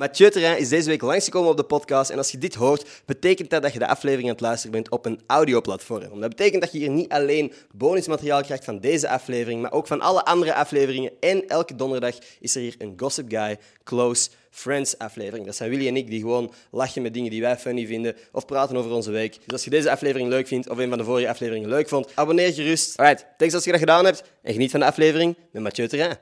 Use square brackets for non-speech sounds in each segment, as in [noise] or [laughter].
Mathieu Terrein is deze week langsgekomen op de podcast. En als je dit hoort, betekent dat dat je de aflevering aan het luisteren bent op een audioplatform. Dat betekent dat je hier niet alleen bonusmateriaal krijgt van deze aflevering, maar ook van alle andere afleveringen. En elke donderdag is er hier een Gossip Guy Close Friends aflevering. Dat zijn Willy en ik die gewoon lachen met dingen die wij funny vinden of praten over onze week. Dus als je deze aflevering leuk vindt of een van de vorige afleveringen leuk vond, abonneer gerust. Alright, thanks als je dat gedaan hebt en geniet van de aflevering met Mathieu Terrein.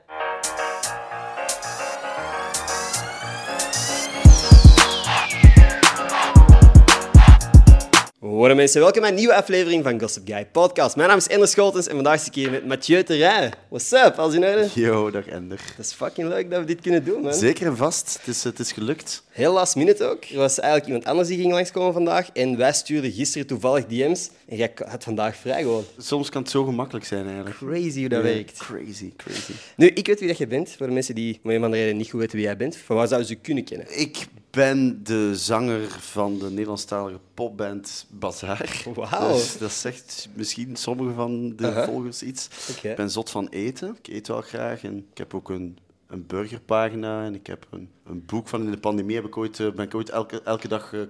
Hoi mensen, welkom bij een nieuwe aflevering van Gossip Guy Podcast. Mijn naam is Ender Scholtens en vandaag zit ik hier met Mathieu Terrein. What's up, alles in orde? Yo, dag Ender. Dat is fucking leuk dat we dit kunnen doen, man. Zeker en vast, het is, het is gelukt. Heel last minute ook. Er was eigenlijk iemand anders die ging langskomen vandaag en wij stuurden gisteren toevallig DM's en jij had vandaag vrij gewoon. Soms kan het zo gemakkelijk zijn eigenlijk. Crazy hoe dat werkt. Crazy, crazy. Nu, ik weet wie dat je bent, voor de mensen die om een of andere reden niet goed weten wie jij bent. Van waar zouden ze kunnen kennen? Ik ben de zanger van de Nederlandstalige popband Bazaar. Wauw. Dus dat zegt misschien sommigen van de volgers iets. Ik ben zot van eten. Ik eet wel graag. En ik heb ook een, een burgerpagina. En ik heb een, een boek van in de pandemie heb ik ooit, eh, ben ik ooit elke, elke dag uh,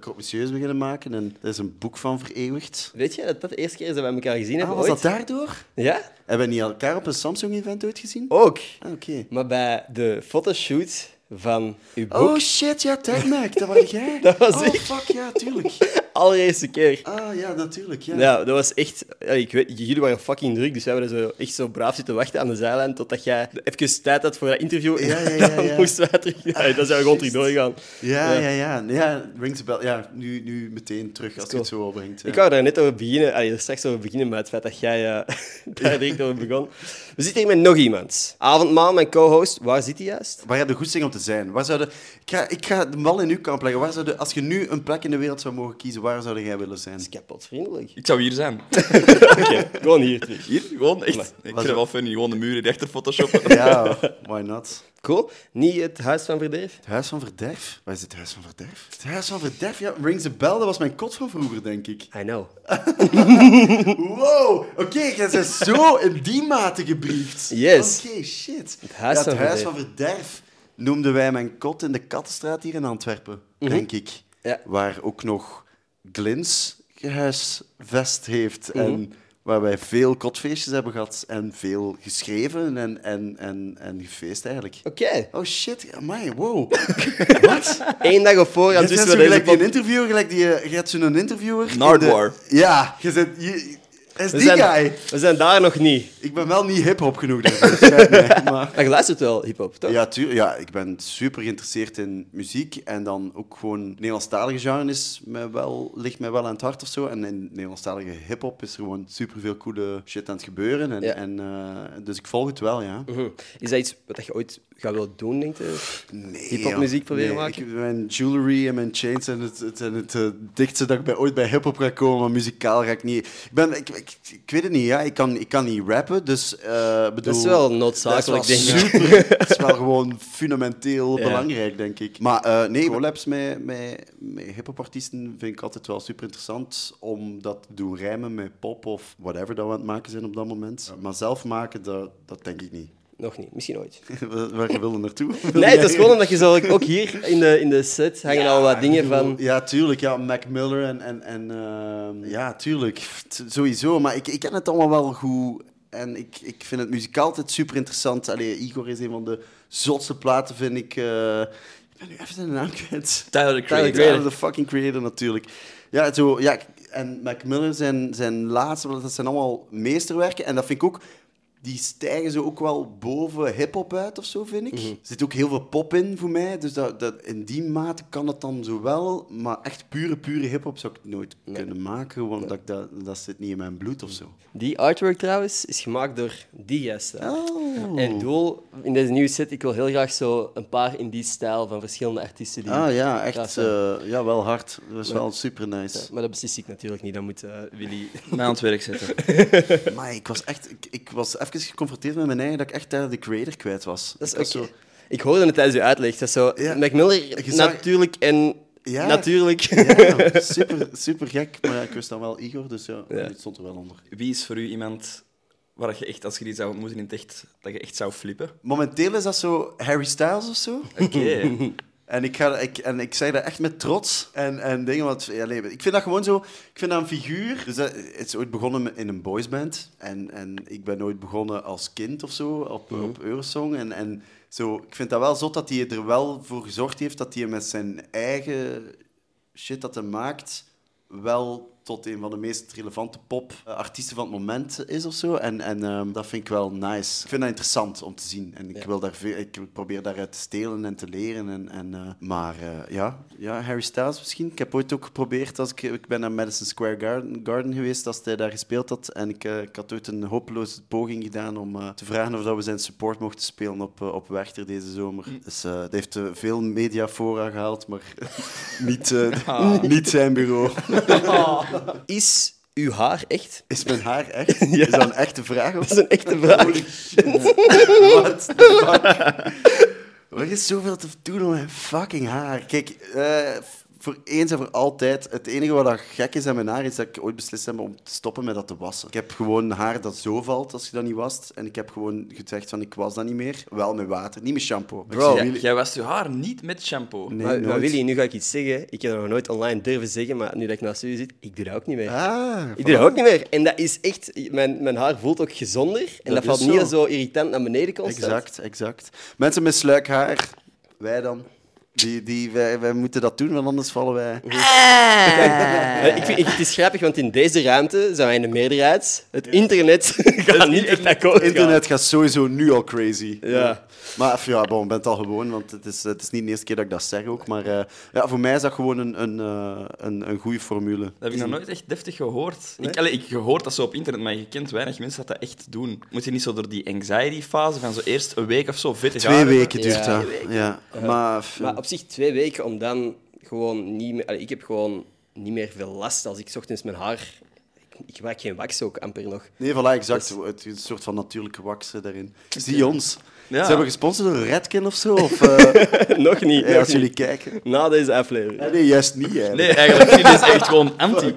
beginnen maken. En daar is een boek van vereeuwigd. Weet je dat dat de eerste keer is dat we elkaar gezien Ah, hebben was ooit? dat daardoor? Ja? Hebben we niet elkaar op een Samsung-event ooit gezien? Ook. Ah, Oké. Maar bij de fotoshoot van uw boek, Oh shit, ja, Mac, dat was jij. [laughs] Dat was oh, ik. fuck, ja, tuurlijk. [laughs] allereerste keer. Ah, ja, natuurlijk, ja. Ja, dat was echt... ja, Ik weet, jullie waren fucking druk, dus wij hebben zo, echt zo braaf zitten wachten aan de zijlijn totdat jij even tijd had voor dat interview. Ja, ja, En [laughs] ja, dan ja. moesten wij terug... Ja, dan zijn we gewoon terug shit. doorgegaan. Ja, Ja. ja, ja. Ja, rings bell. Ja, nu, nu meteen terug als je cool. het zo opbrengt. Ja. Ik wou daar net over beginnen, allee, er straks over beginnen, met het feit dat jij eh, daar direct over begon. We zitten hier met nog iemand. Avondmaal, mijn co-host. Waar zit hij juist? Waar heb je goesting om te zijn? Waar zou de... ik, ga, ik ga de bal in uw kamp leggen. Waar zou de... Als je nu een plek in de wereld zou mogen kiezen, waar zou jij willen zijn? Dat is kapot vriendelijk. Ik zou hier zijn. [laughs] Oké, gewoon hier terug. Hier, gewoon, echt. Maar, Ik was vind het het- wel funny, gewoon de muren rechter photoshoppen. Ja, why not? Cool. Niet het huis van verderf? Het Huis van Verderf? Waar is het Huis van Verderf? Het Huis van Verderf, ja. Rings a bell, dat was mijn kot van vroeger, denk ik. I know. [laughs] Wow, oké, jij bent zo in die mate gebriefd. Yes. Oké, shit. Het Huis ja, van Huis Verderf. van Verderf noemden wij mijn kot in de Kattenstraat hier in Antwerpen, denk ik. Mhm. Ja. Waar ook nog Glins gehuisvest heeft. Mhm. En waar wij veel kotfeestjes hebben gehad en veel geschreven en, en, en, en gefeest eigenlijk. Oké. Oh shit, amai, wow. [laughs] Wat? Eén dag op voorhand Je dus we gelijk die pod- interviewer, gelijk die, je hebt zo'n interviewer. in Nardwar. de- Ja, je zit, je, is we die zijn, guy. We zijn daar nog niet. Ik ben wel niet hip-hop genoeg. mij, [laughs] maar... Maar je luistert wel hip-hop, toch? Ja, tuur, ja, ik ben super geïnteresseerd in muziek en dan ook gewoon Nederlandstalige genre is mij wel, ligt mij wel aan het hart of zo. En in Nederlandstalige hip-hop is er gewoon super veel coole shit aan het gebeuren. En, Ja. en, eh, dus ik volg het wel, ja. Mhm. Is dat iets wat je ooit gaat willen doen, denk je? Nee, Hip-hopmuziek joh. proberen nee, maken? Ik, mijn jewelry en mijn chains zijn het, het, zijn het eh, dichtste dat ik bij, ooit bij hip-hop ga komen, maar muzikaal ga ik niet. Ik, ben, ik, ik, ik weet het niet, ja. ik, kan, ik kan niet rappen, dus. eh bedoel, Dat is wel noodzakelijk, dat is denk wel ik. super. [laughs] Dat is wel gewoon fundamenteel Ja. belangrijk, denk ik. Maar eh, nee, collabs met, met, met hip-hop-artiesten vind ik altijd wel super interessant om dat te doen rijmen met pop of whatever dat we aan het maken zijn op dat moment. Maar zelf maken, dat, dat denk ik niet. Nog niet, misschien ooit. [laughs] Waar je wilde naartoe? Nee, het is gewoon omdat je zo ook hier in de, in de set hangen al wat dingen van... Ja, tuurlijk. Ja, Mac Miller en... en, en ehm, ja, tuurlijk. T- Sowieso. Maar ik, ik ken het allemaal wel goed. En ik, ik vind het muzikaal altijd super interessant. Allee, Igor is een van de zotste platen, vind ik. eh, ik ben nu even zijn naam kwijt. Tyler, the Creator. Tyler, de fucking creator, natuurlijk. Ja, zo, ja, en Mac Miller, zijn, zijn laatste, dat zijn allemaal meesterwerken. En dat vind ik ook... Die stijgen zo ook wel boven hip-hop uit of zo, vind ik. Mhm. Er zit ook heel veel pop in voor mij. Dus dat, dat, in die mate kan het dan zo wel. Maar echt pure, pure hip-hop zou ik nooit kunnen maken. Want dat, dat, dat zit niet in mijn bloed of zo. Die artwork trouwens is gemaakt door die gasten. Oh. En ik bedoel, in deze nieuwe set, ik wil heel graag zo een paar in die stijl van verschillende artiesten die... Ah ja, echt. zijn. eh, ja, wel hard. Dat is wel super nice. Maar dat beslis ik natuurlijk niet, dat moet eh, Willy... Mij aan het werk zetten. [laughs] Maar ik was echt, ik, ik was even geconfronteerd met mijn eigen dat ik echt de creator kwijt was. Dat is Ik zo- Ik hoorde het tijdens uw uitleg. Dat is zo... Ja. Mac Miller, Je zag- natuurlijk en... Ja. Natuurlijk. Ja, [laughs] super, super gek. Maar ja, ik wist dan wel Igor, dus ja, Ja. het stond er wel onder. Wie is voor u iemand waar je echt, als je die zou ontmoeten in het echt, dat je echt zou flippen? Momenteel is dat zo Harry Styles of zo. Oké. [laughs] En ik, ga, ik, en ik zeg dat echt met trots. En, en dingen wat... Ja, nee, ik vind dat gewoon zo... Ik vind dat een figuur... Dus dat, het is ooit begonnen in een boysband. En, en ik ben ooit begonnen als kind of zo, op, op Eurosong. En, en zo, ik vind dat wel zot dat hij er wel voor gezorgd heeft dat hij met zijn eigen shit dat hij maakt wel tot een van de meest relevante pop-artiesten van het moment is of zo. En, en ehm, dat vind ik wel nice. Ik vind dat interessant om te zien. En ik, Ja. wil daar veel, ik probeer daaruit te stelen en te leren. En, en, eh, maar eh, ja, ja, Harry Styles misschien. Ik heb ooit ook geprobeerd, als ik, ik ben naar Madison Square Garden, Garden geweest als hij daar gespeeld had. En ik, eh, ik had ooit een hopeloze poging gedaan om te vragen of dat we zijn support mochten spelen op, op Werchter deze zomer. Dus eh dat heeft veel mediafora gehaald, maar [laughs] niet, eh, niet zijn bureau. [laughs] Is uw haar echt? Is mijn haar echt? [laughs] Is dat een echte vraag? Of? Dat is een echte vraag. What the fuck? Wat is zoveel te doen om mijn fucking haar? Kijk, eh, voor eens en voor altijd, het enige wat dat gek is aan mijn haar, is dat ik ooit beslist heb om te stoppen met dat te wassen. Ik heb gewoon haar dat zo valt als je dat niet wast. En ik heb gewoon gezegd van, ik was dat niet meer. Wel met water, niet met shampoo. Bro. Jij, wast je haar niet met shampoo. Nee, maar, maar. Willy, nu ga ik iets zeggen. Ik heb dat nog nooit online durven zeggen, maar nu dat ik naast u zit, ik doe dat ook niet meer. Ah, Ik doe dat ook niet meer. En dat is echt... Mijn, mijn haar voelt ook gezonder. En dat, Dat valt niet zo. zo irritant naar beneden constant. Exact, exact. Mensen met sluikhaar, wij dan. Die, die, wij, wij moeten dat doen, want anders vallen wij. [laughs] Eh, Ik vind, het is grappig, want in deze ruimte zijn wij in de meerderheid. Het internet [laughs] gaat niet echt akkoord gaan. Internet gaat sowieso nu al crazy. Ja. Maar ja, bon, ik ben het al gewoon, want het is, het is niet de eerste keer dat ik dat zeg ook. Maar eh, ja, voor mij is dat gewoon een, een, eh, een, een goede formule. Dat heb ik nog nooit echt deftig gehoord. Ik, allee, ik gehoord dat zo op internet, maar je kent weinig mensen dat dat echt doen. Moet je niet zo door die anxiety-fase van zo eerst een week of zo fit Twee weken duurt Ja, dat. Ja. Maar op zich twee weken om dan gewoon niet meer... allee, ik heb gewoon niet meer veel last als ik 's ochtends mijn haar... Ik, ik gebruik geen wax ook amper nog. Nee, voilà, exact. Het is een soort van natuurlijke waksen daarin. Zie ons. Ja. Ze hebben gesponsord door Redken of zo? Of, eh, [laughs] nog niet. nog als niet. jullie kijken. Na deze aflevering. Ja, nee, juist niet. Eigenlijk. Nee, eigenlijk niet. Dit is echt gewoon anti. Nee,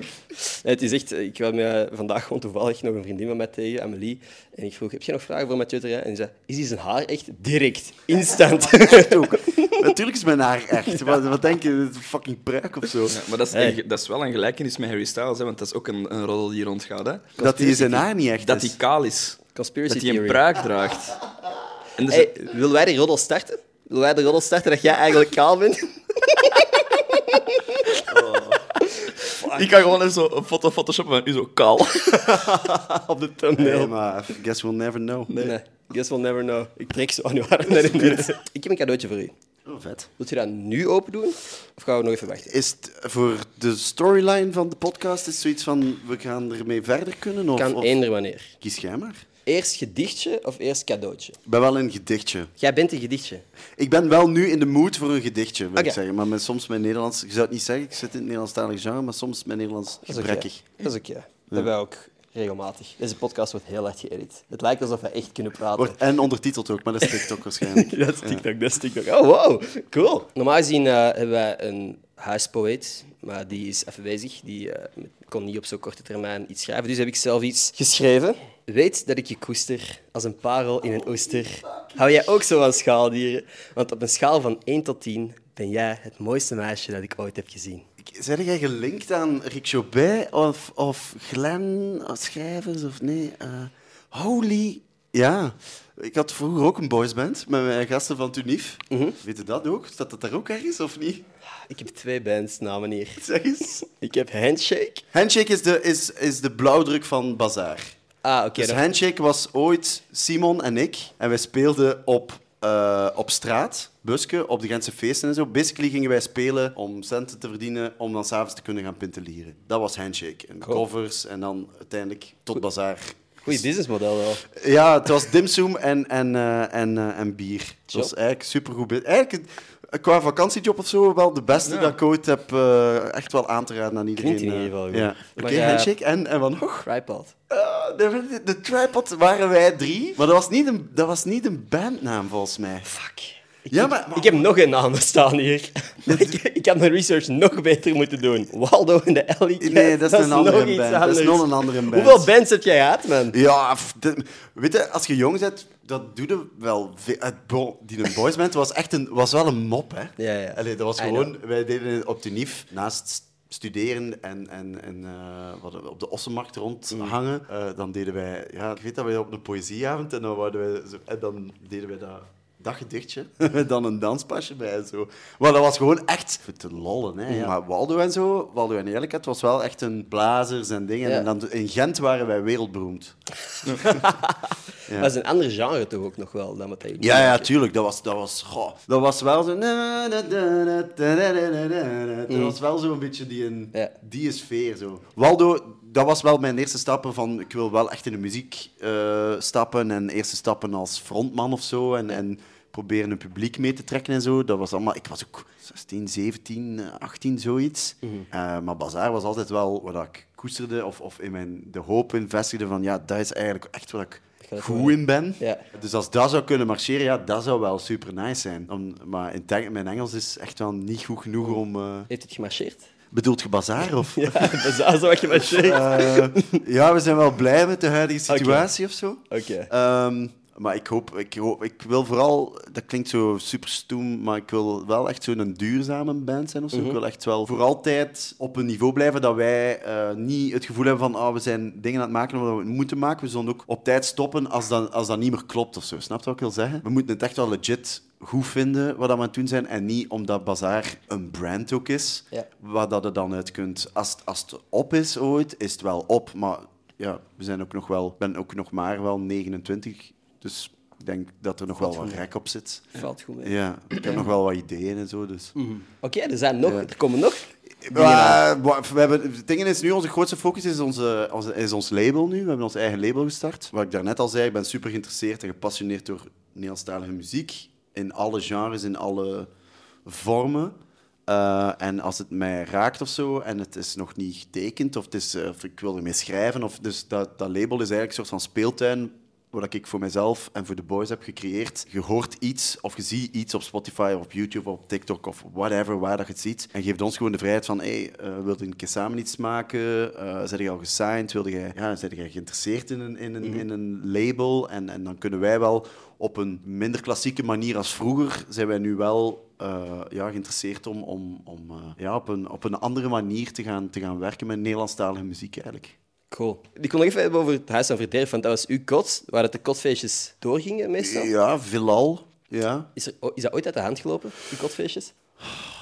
het is echt... Ik kwam vandaag gewoon toevallig nog een vriendin van mij tegen, Amelie. En ik vroeg, heb je nog vragen voor Mathieu Terrein? En die zei, is die zijn haar echt? Direct. Instant. Ook. [laughs] Natuurlijk is mijn haar echt. Wat, wat denk je? Een fucking pruik of zo? Ja, maar dat is, Hey. dat is wel een gelijkenis met Harry Styles, hè, want dat is ook een, een roddel die rondgaat. Hè. Dat hij zijn haar niet echt Dat is. hij kaal is. Conspiracy Dat hij een pruik draagt. [laughs] En dus, Hey, wil wij de roddel starten? Wil wij de roddel starten dat jij eigenlijk kaal bent? Ik kan gewoon even zo een foto photoshoppen van u zo kaal. [laughs] Op de thumbnail. Nee, maar I guess we'll never know. Nee. Guess we'll never know. Ik trek zo aan uw arm. Nee, nee, nee. Ik heb een cadeautje voor u. Oh, vet. Wilt je dat nu open doen? Of gaan we nog even wachten? Is het voor de storyline van de podcast is zoiets van we gaan ermee verder kunnen? Of, Kan of- eender wanneer. Kies jij maar. Eerst gedichtje of eerst cadeautje? Ik ben wel een gedichtje. Jij bent een gedichtje. Ik ben wel nu in de mood voor een gedichtje, wil ik zeggen. Maar met, soms mijn Nederlands... Je zou het niet zeggen, ik zit in het Nederlandstalig genre, maar soms mijn Nederlands Dat is oké. gebrekkig. Dat is oké. Dat hebben wij ook regelmatig. Deze podcast wordt heel hard geëdit. Het lijkt alsof we echt kunnen praten. Wordt en ondertiteld ook, maar dat is TikTok [laughs] waarschijnlijk. Dat is TikTok, dat is TikTok. Oh, wow. Cool. Normaal gezien eh, hebben wij een huispoëet, maar die is even bezig. Die eh, kon niet op zo'n korte termijn iets schrijven. Dus heb ik zelf iets geschreven. Weet dat ik je koester als een parel in een oester. Hou jij ook zo van schaaldieren? Want op een schaal van 1 tot 10 ben jij het mooiste meisje dat ik ooit heb gezien. Zijn jij gelinkt aan Rick of, of Glenn als schrijvers of nee? eh, holy... Ja, ik had vroeger ook een boysband met mijn gasten van Tunif. Weet je dat ook? Staat dat daar ook ergens of niet? Ik heb twee bandsnamen hier. Zeg eens. Ik heb Handshake. Handshake is de, is, is de blauwdruk van Bazaar. Ah, oké. Dus dat- Handshake was ooit Simon en ik. En wij speelden op, eh, op straat, busken, op de Gentse feesten en zo. Basically gingen wij spelen om centen te verdienen, om dan s'avonds te kunnen gaan pintelieren. Dat was Handshake. En Cool. covers en dan uiteindelijk tot bazaar. Goeie businessmodel wel. Ja, het was dimsum en, en, eh, en, eh, en bier. Dat was eigenlijk supergoed. Eigenlijk qua vakantiejob of zo wel de beste Ja. dat ik ooit heb eh, echt wel aan te raden aan iedereen. Klinkt in ieder geval eh, goed. Ja. Oké, eh, Handshake. En, en wat nog? Tripod. Eh, de, de tripod waren wij drie, maar dat was niet een, dat was niet een bandnaam volgens mij. Fuck. Ja, maar, maar- Ik heb nog een naam staan hier. [laughs] [laughs] Ik, ik had mijn research nog beter moeten doen. Waldo en de Ellie Cat, Nee, dat is een andere nog band. Dat is nog een andere band. Hoeveel bands heb jij gehad, man? Ja, weet je, als je jong bent, dat doe je wel. Die een boysband was echt een, was wel een mop, hè? Ja, ja. Allee, dat was gewoon, wij deden op de NIF naast studeren en, en, en eh, wat op de Ossenmarkt rondhangen. Mm. eh, dan deden wij, ja, ik weet dat wij op een poëzieavond en dan, wij zo, en dan deden wij dat dat gedichtje dan een danspasje bij en zo. Maar dat was gewoon echt te lollen. Hè. Maar Waldo en zo, Waldo en Eerlijkheid, was wel echt een blazers en dingen. En dan, in Gent waren wij wereldberoemd. ja. Dat is een ander genre toch ook nog wel dan wat hij Ja, ja, tuurlijk. Dat was, dat was, goh, dat was wel zo... Dat was wel zo'n beetje die, een, die sfeer. Zo. Waldo, dat was wel mijn eerste stappen van ik wil wel echt in de muziek stappen en eerste stappen als frontman of zo. En, en proberen een publiek mee te trekken en zo. Dat was allemaal... Ik was ook 16, 17, 18, zoiets. Eh, maar Bazaar was altijd wel wat ik koesterde of, of in mijn, de hoop in vestigde van... Ja, dat is eigenlijk echt wat ik goed in ben. Ja. Dus als dat zou kunnen marcheren, ja, dat zou wel super nice zijn. Om, maar in mijn Engels is echt wel niet goed genoeg om... eh Heeft het gemarcheerd? Bedoelt je bazaar? [laughs] Of? Ja, is zo wat gemarcheerd. Eh, ja, we zijn wel blij met de huidige situatie of zo. Oké. Ehm, maar ik hoop, ik hoop, ik wil vooral, dat klinkt zo super stoem, maar ik wil wel echt zo'n duurzame band zijn of zo. Ik wil echt wel voor altijd op een niveau blijven dat wij eh, niet het gevoel hebben van ah, we zijn dingen aan het maken omdat we het moeten maken. We zullen ook op tijd stoppen als dat, als dat niet meer klopt of zo. Snap je wat ik wil zeggen? We moeten het echt wel legit goed vinden wat we aan het doen zijn en niet omdat Bazaar een brand ook is, Ja. waar dat je dan uit kunt. Als, het- als het op is ooit, is het wel op, maar ja, we zijn ook nog wel, ik ben ook nog maar wel 29, dus ik denk dat er nog wel wat rek op zit. Valt goed mee. Ja, ik heb nog wel wat ideeën en zo, dus... Oké, er zijn nog, Ja. er komen nog. Maar, wa- we hebben, het ding is nu, onze grootste focus is, onze, onze- is ons label nu. We hebben ons eigen label gestart. Wat ik daarnet al zei, ik ben super geïnteresseerd en gepassioneerd door Nederlandstalige muziek. In alle genres, in alle vormen. Eh, en als het mij raakt of zo, en het is nog niet getekend, of, het is, eh, of ik wil ermee schrijven, of, dus dat, dat label is eigenlijk een soort van speeltuin wat ik voor mezelf en voor de boys heb gecreëerd. Je hoort iets of je ziet iets op Spotify of op YouTube of op TikTok of whatever, waar dat je het ziet. En geeft ons gewoon de vrijheid van, hey, eh wil je een keer samen iets maken? Eh zijn je al gesigned? Wilde jij, ja, zijn jij geïnteresseerd in een, in een, in een label? En, en dan kunnen wij wel op een minder klassieke manier als vroeger, zijn wij nu wel eh, ja, geïnteresseerd om, om, om eh, ja, op, een, op een andere manier te gaan, te gaan werken met Nederlandstalige muziek eigenlijk. Cool. Ik kon nog even hebben over het Huis van Verderf, want dat was uw kot, waar het de kotfeestjes doorgingen meestal. Ja, veelal. Ja. Is, er, is dat ooit uit de hand gelopen, die kotfeestjes?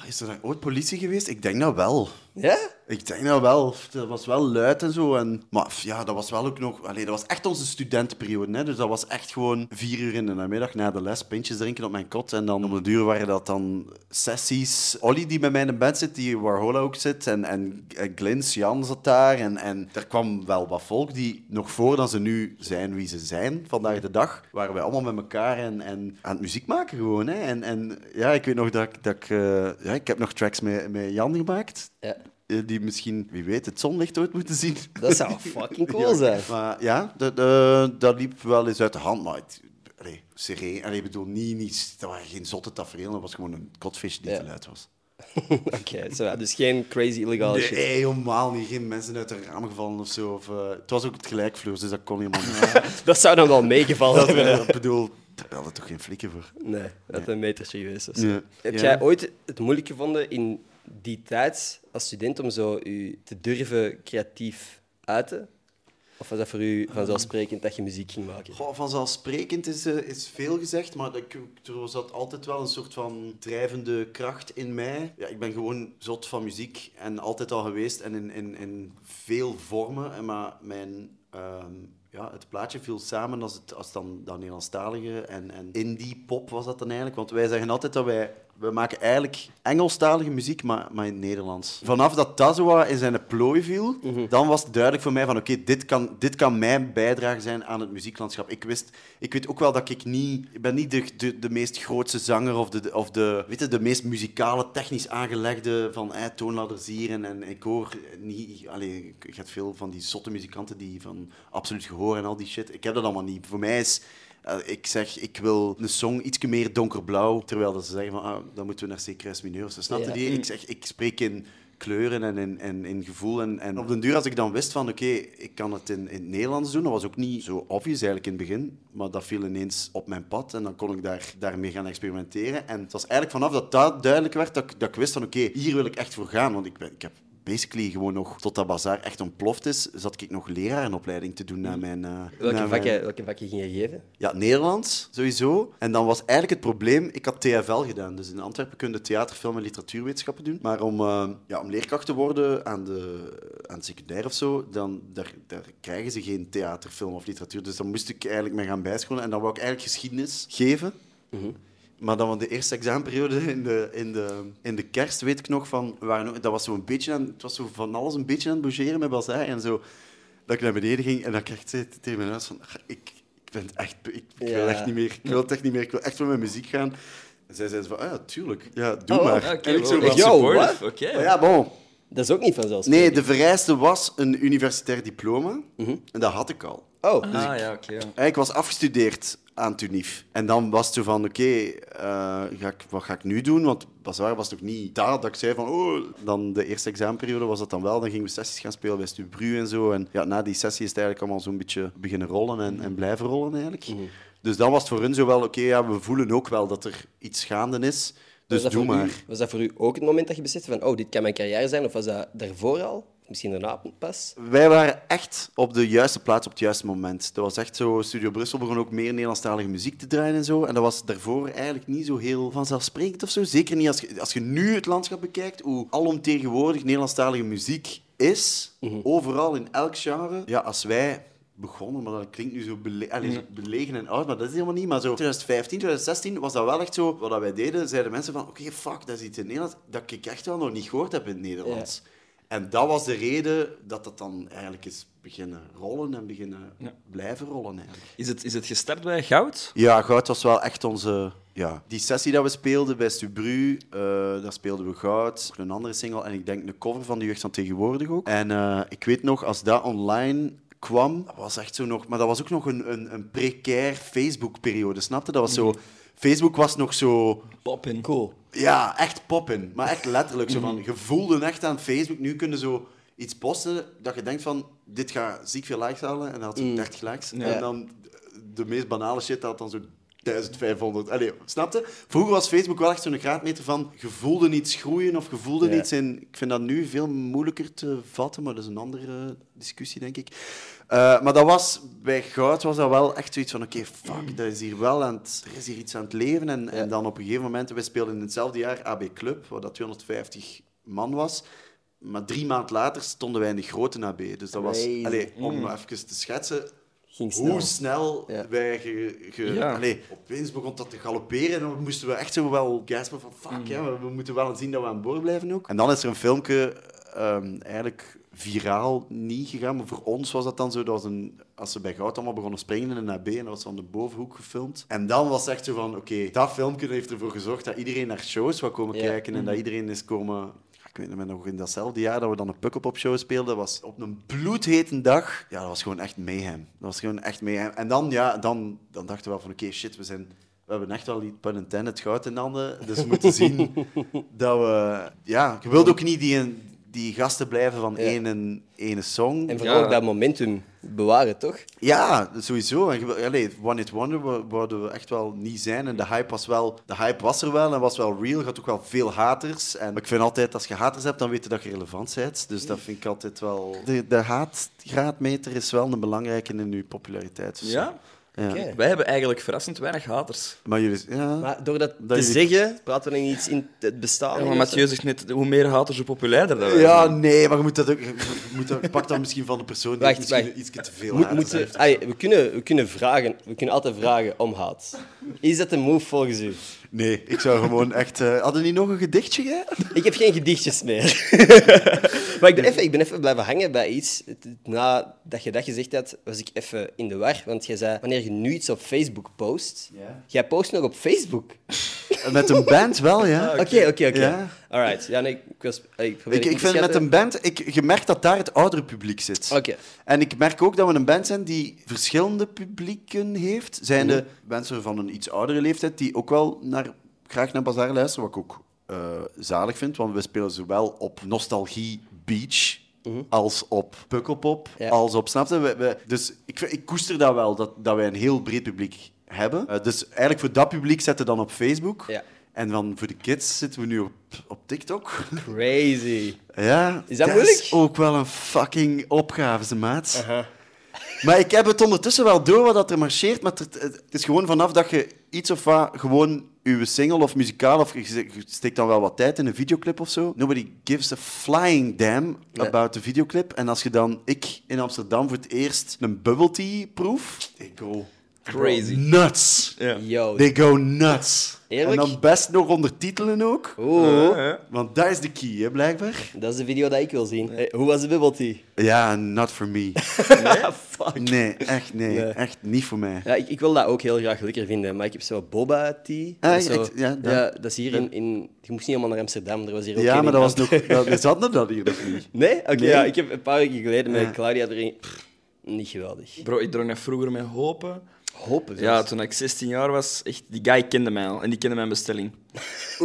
Is er daar ooit politie geweest? Ik denk dat wel. Ja? Ik denk dat wel. Dat was wel luid en zo. En, maar ja, dat was wel ook nog... Allee, dat was echt onze studentenperiode. Hè? Dus dat was echt gewoon vier uur in de namiddag na de les, pintjes drinken op mijn kot. En dan om de duur waren dat dan sessies. Olly, die bij mij in de bed zit, die Warhola ook zit. En, en eh, Glins, Jan zat daar. En, en er kwam wel wat volk die nog voordat ze nu zijn wie ze zijn, vandaag de dag, waren wij allemaal met elkaar en, en aan het muziek maken gewoon. Hè? En, en ja, ik weet nog dat, ik- dat ik... eh, ja, ik heb nog tracks met, met Jan gemaakt. Ja. Eh, die misschien, wie weet, het zonlicht ooit moeten zien. Dat zou fucking [laughs] cool Ja, zijn. Maar ja, dat, dat liep wel eens uit de hand. Maar het, allee, sereen, allee, ik bedoel, niet, niet, dat waren geen zotte tafereel, dat was gewoon een kotvisje die te luid was. [laughs] Oké, dus geen crazy illegale Nee, shit. helemaal niet. Geen mensen uit de raam gevallen of zo. Of, eh, het was ook het gelijkvloers, dus dat kon helemaal [laughs] niet. Dat zou dan wel meegevallen hebben. eh, ik bedoel, daar hadden toch geen flikken voor. Nee, dat een metertje geweest. of zo. Ja. Heb Ja. jij ooit het moeilijk gevonden in die tijd als student om zo u te durven creatief uiten? Of was dat voor u vanzelfsprekend dat je muziek ging maken? Goh, vanzelfsprekend is, eh, is veel gezegd, maar ik, er zat altijd wel een soort van drijvende kracht in mij. Ja, ik ben gewoon zot van muziek en altijd al geweest en in, in, in veel vormen. En Maar mijn, ehm, ja, het plaatje viel samen als, het, als dan, dan Nederlandstalige en, en indie pop was dat dan eigenlijk. Want wij zeggen altijd dat wij... We maken eigenlijk Engelstalige muziek, maar, maar in het Nederlands. Vanaf dat wat in zijn plooi viel, dan was het duidelijk voor mij van oké, dit, kan, dit kan mijn bijdrage zijn aan het muzieklandschap. Ik, wist, ik weet ook wel dat ik niet... Ik ben niet de, de, de meest grootste zanger of de, of de, weet je, de meest muzikale, technisch aangelegde van eh, toonladders hier. En, en ik hoor niet... Allee, ik heb veel van die zotte muzikanten die van absoluut gehoor en al die shit. Ik heb dat allemaal niet. Voor mij is eh, ik zeg, ik wil een song iets meer donkerblauw, terwijl dat ze zeggen van, ah, dan moeten we naar C mineur. of zo. Snap je Ja. die? Ik zeg, ik spreek in kleuren en in, en in gevoel. En, en op den duur, als ik dan wist van, oké, ik kan het in, in het Nederlands doen, dat was ook niet zo obvious eigenlijk in het begin, maar dat viel ineens op mijn pad en dan kon ik daar, daarmee gaan experimenteren. En het was eigenlijk vanaf dat dat duidelijk werd, dat, ik- dat ik wist van, oké, hier wil ik echt voor gaan, want ik, ben, ik heb basically gewoon nog, tot dat bazaar echt ontploft is, zat ik nog lerarenopleiding te doen na mijn... eh, Welke mijn- vakken, welke vakken ging je geven? ja, Nederlands sowieso. En dan was eigenlijk het probleem, ik had TFL gedaan. Dus in Antwerpen kun je theater, film en literatuurwetenschappen doen. Maar om, eh, ja, om leerkracht te worden aan, de, aan het secundair of zo, dan daar, daar krijgen ze geen theater, film of literatuur. Dus dan moest ik eigenlijk me gaan bijscholen. En dan wou ik eigenlijk geschiedenis geven. Maar dan van de eerste examenperiode in de, in de, in de kerst, weet ik nog, van, waren, ook- dat was zo een beetje aan, het was zo van alles een beetje aan het bougeren met Bazaar. En zo, dat ik naar beneden ging en dan kreeg ik tegen mijn huis van, "Ach, ik, ik ben het echt, ik, ik wil echt niet meer, ik wil het echt niet meer, ik wil echt met mijn muziek gaan. En zij zei van, ah ja, tuurlijk, ja, doe Oh, maar. En ik zo van, Yo? Oké. "Maar ja, bon. Dat is ook niet vanzelfsprekend. Nee, de vereiste was een universitair diploma. Mhm. En dat had ik al. Oh, Ah, ja, oké. ja. Ik was afgestudeerd aan TUNIF. En dan was het zo van, oké, eh, ga ik- wat ga ik nu doen? Want Bazaar was nog niet dat, dat ik zei van, oh... Dan de eerste examenperiode was dat dan wel. Dan gingen we sessies gaan spelen bij Stubru en zo. En ja, na die sessie is het eigenlijk allemaal zo'n beetje beginnen rollen en, en blijven rollen eigenlijk. Mhm. Dus dan was het voor hun zo wel, oké, ja, we voelen ook wel dat er iets gaande is. Dus was dat doe voor maar. U, was dat voor u ook het moment dat je besefte van, oh, dit kan mijn carrière zijn? Of was dat daarvoor al? Misschien daarna pas? Wij waren echt op de juiste plaats op het juiste moment. Dat was echt zo, Studio Brussel begon ook meer Nederlandstalige muziek te draaien en zo. En dat was daarvoor eigenlijk niet zo heel vanzelfsprekend of zo. Zeker niet als je, als je nu het landschap bekijkt, hoe alomtegenwoordig Nederlandstalige muziek is. Overal, in elk genre. Ja, als wij begonnen, maar dat klinkt nu zo, bele allee, zo belegen en oud, maar dat is helemaal niet. Maar zo 2015, 2016 was dat wel echt zo, wat wij deden, zeiden mensen van, oké, fuck, dat is iets in het Nederlands dat ik echt wel nog niet gehoord heb in het Nederlands. En dat was de reden dat dat dan eigenlijk is beginnen rollen en beginnen blijven rollen eigenlijk. Is het, is het gestart bij goud? Ja, Goud was wel echt onze... Ja. Die sessie dat we speelden bij Stubru, eh daar speelden we Goud, een andere single en ik denk een cover van de jeugd van tegenwoordig ook. En eh, ik weet nog, als dat online kwam, dat was echt zo nog... Maar dat was ook nog een, een, een precair Facebook-periode, snapte? Dat was zo... Facebook was nog zo... Poppin. Cool. Ja, echt poppen. Maar echt letterlijk. Zo van, je voelde echt aan Facebook. Nu kunnen zo iets posten dat je denkt van, dit gaat ziek veel likes halen. En dan had zo 30 likes. Ja. En dan de meest banale shit had dan zo 1500. Allee, snapte? Vroeger was Facebook wel echt zo'n graadmeter van, je voelde iets groeien of je voelde Ja. iets in... Ik vind dat nu veel moeilijker te vatten, maar dat is een andere discussie, denk ik. Eh, maar dat was, bij Goud was dat wel echt zoiets van, oké, fuck, dat is hier wel aan het, er is hier iets aan het leven. En, en dan op een gegeven moment, we speelden in hetzelfde jaar AB Club, waar dat 250 man was. Maar drie maanden later stonden wij in de grote AB. Dus dat was, allee, om even te schetsen, Ging snel. hoe snel Ja. wij ge, ge- Ja. allee, opeens begon dat te galopperen en dan moesten we echt zo wel gaspen van fuck, ja, we, we moeten wel zien dat we aan boord blijven ook. En dan is er een filmpje ehm, eigenlijk viraal niet gegaan, maar voor ons was dat dan zo, dat was een, als ze bij Goud allemaal begonnen springen in een AB en dat was van de bovenhoek gefilmd. En dan was het echt zo van, oké, dat filmpje heeft ervoor gezorgd dat iedereen naar shows wou komen Ja. kijken en dat iedereen is komen ik weet nog in datzelfde jaar dat we dan een Pukkelpop show speelden, was op een bloedhete dag. Ja, dat was gewoon echt mayhem. Dat was gewoon echt mayhem. En dan, ja, dan, dan dachten we wel van, oké, shit, we zijn... We hebben echt wel die pun intended goud in handen. Dus we moeten zien [laughs] dat we... Ja, je wilt ook niet die, die gasten blijven van Ja. één, ene song. En vooral Ja. ook dat momentum bewaren, toch? Ja, sowieso. En allee, One Hit Wonder wou- wouden we echt wel niet zijn. En de hype was wel... De hype was er wel en was wel real. Je had ook wel veel haters. En ik vind altijd, als je haters hebt, dan weet je dat je relevant bent. Dus dat vind ik altijd wel... De, de haatgraadmeter is wel een belangrijke in je populariteit. Dus, Ja? Wij hebben eigenlijk verrassend weinig haters. Maar jullie... Ja. Maar door dat, Dat te jullie- zeggen, praten we dan iets in het bestaan. Ja, maar Mathieu zegt net, hoe meer haters, hoe populairder dat Ja, zijn. nee, maar je moet dat ook... Je moet dat, pak dat misschien van de persoon die Wacht, misschien wacht. iets te veel Moet- haters moeten- heeft. allee, we, kunnen, we, kunnen vragen, we kunnen altijd vragen om haat. Is dat een move volgens u? Nee, ik zou gewoon echt... eh hadden die nog een gedichtje? Ik heb geen gedichtjes meer. [laughs] maar ik ben, even, ik ben even blijven hangen bij iets. Nadat je dat gezegd had, was ik even in de war. Want jij zei, wanneer je nu iets op Facebook post... Ja. Jij post nog op Facebook. [laughs] met een band wel, ja. [laughs] Oké, oké, oké. Alright. Ja, nee, ik, was, ik, probeer Ik, vind met een band, ik, je merkt dat daar het oudere publiek zit. Oké. En ik merk ook dat we een band zijn die verschillende publieken heeft. Zijn Mhm. de mensen van een iets oudere leeftijd die ook wel naar, graag naar Bazaar luisteren, wat ik ook eh, zalig vind, want we spelen zowel op Nostalgie Beach als op Pukkelpop, Mhm. Ja. als op, snapte? We, we, dus ik, ik koester dat wel, dat, dat wij een heel breed publiek hebben. Eh, dus eigenlijk voor dat publiek zetten we dan op Facebook. Ja. En dan voor de kids zitten we nu op, op TikTok. Crazy. [laughs] Ja, Is dat is moeilijk? ook wel een fucking opgave, ze maat. Maar ik heb het ondertussen wel door wat dat er marcheert. Maar het, het is gewoon vanaf dat je iets of wat gewoon je single of muzikaal of je steekt dan wel wat tijd in een videoclip of zo. Nobody gives a flying damn Nee. about de videoclip. En als je dan, ik in Amsterdam voor het eerst een bubble tea proef, they go Crazy. nuts. Ja. Yo. They go nuts. Eerlijk? En dan best nog ondertitelen ook. Oeh. Eh, eh. Want dat is de key, hè, blijkbaar. Dat is de video die ik wil zien. Hey, hoe was de bubble tea? Ja, not for me. [laughs] Fuck. Nee, echt nee. Nee. Echt niet voor mij. Ja, ik, ik wil dat ook heel graag lekker vinden, maar ik heb zo boba tea. Ah, Dat is ja, zo, ik- ja, dat- ja, dat is hier in, in... Je moest niet helemaal naar Amsterdam, er was hier ook Ja, maar dat was nog... Dat, we hadden dat hier nog niet. [laughs] Nee? Oké, Nee. ja, ik heb een paar weken geleden met. Claudia erin... Pff, niet geweldig. Bro, ik dronk dat vroeger met hopen. Hopen Ja, toen ik 16 jaar was, echt, die guy kende mij al. En die kende mijn bestelling.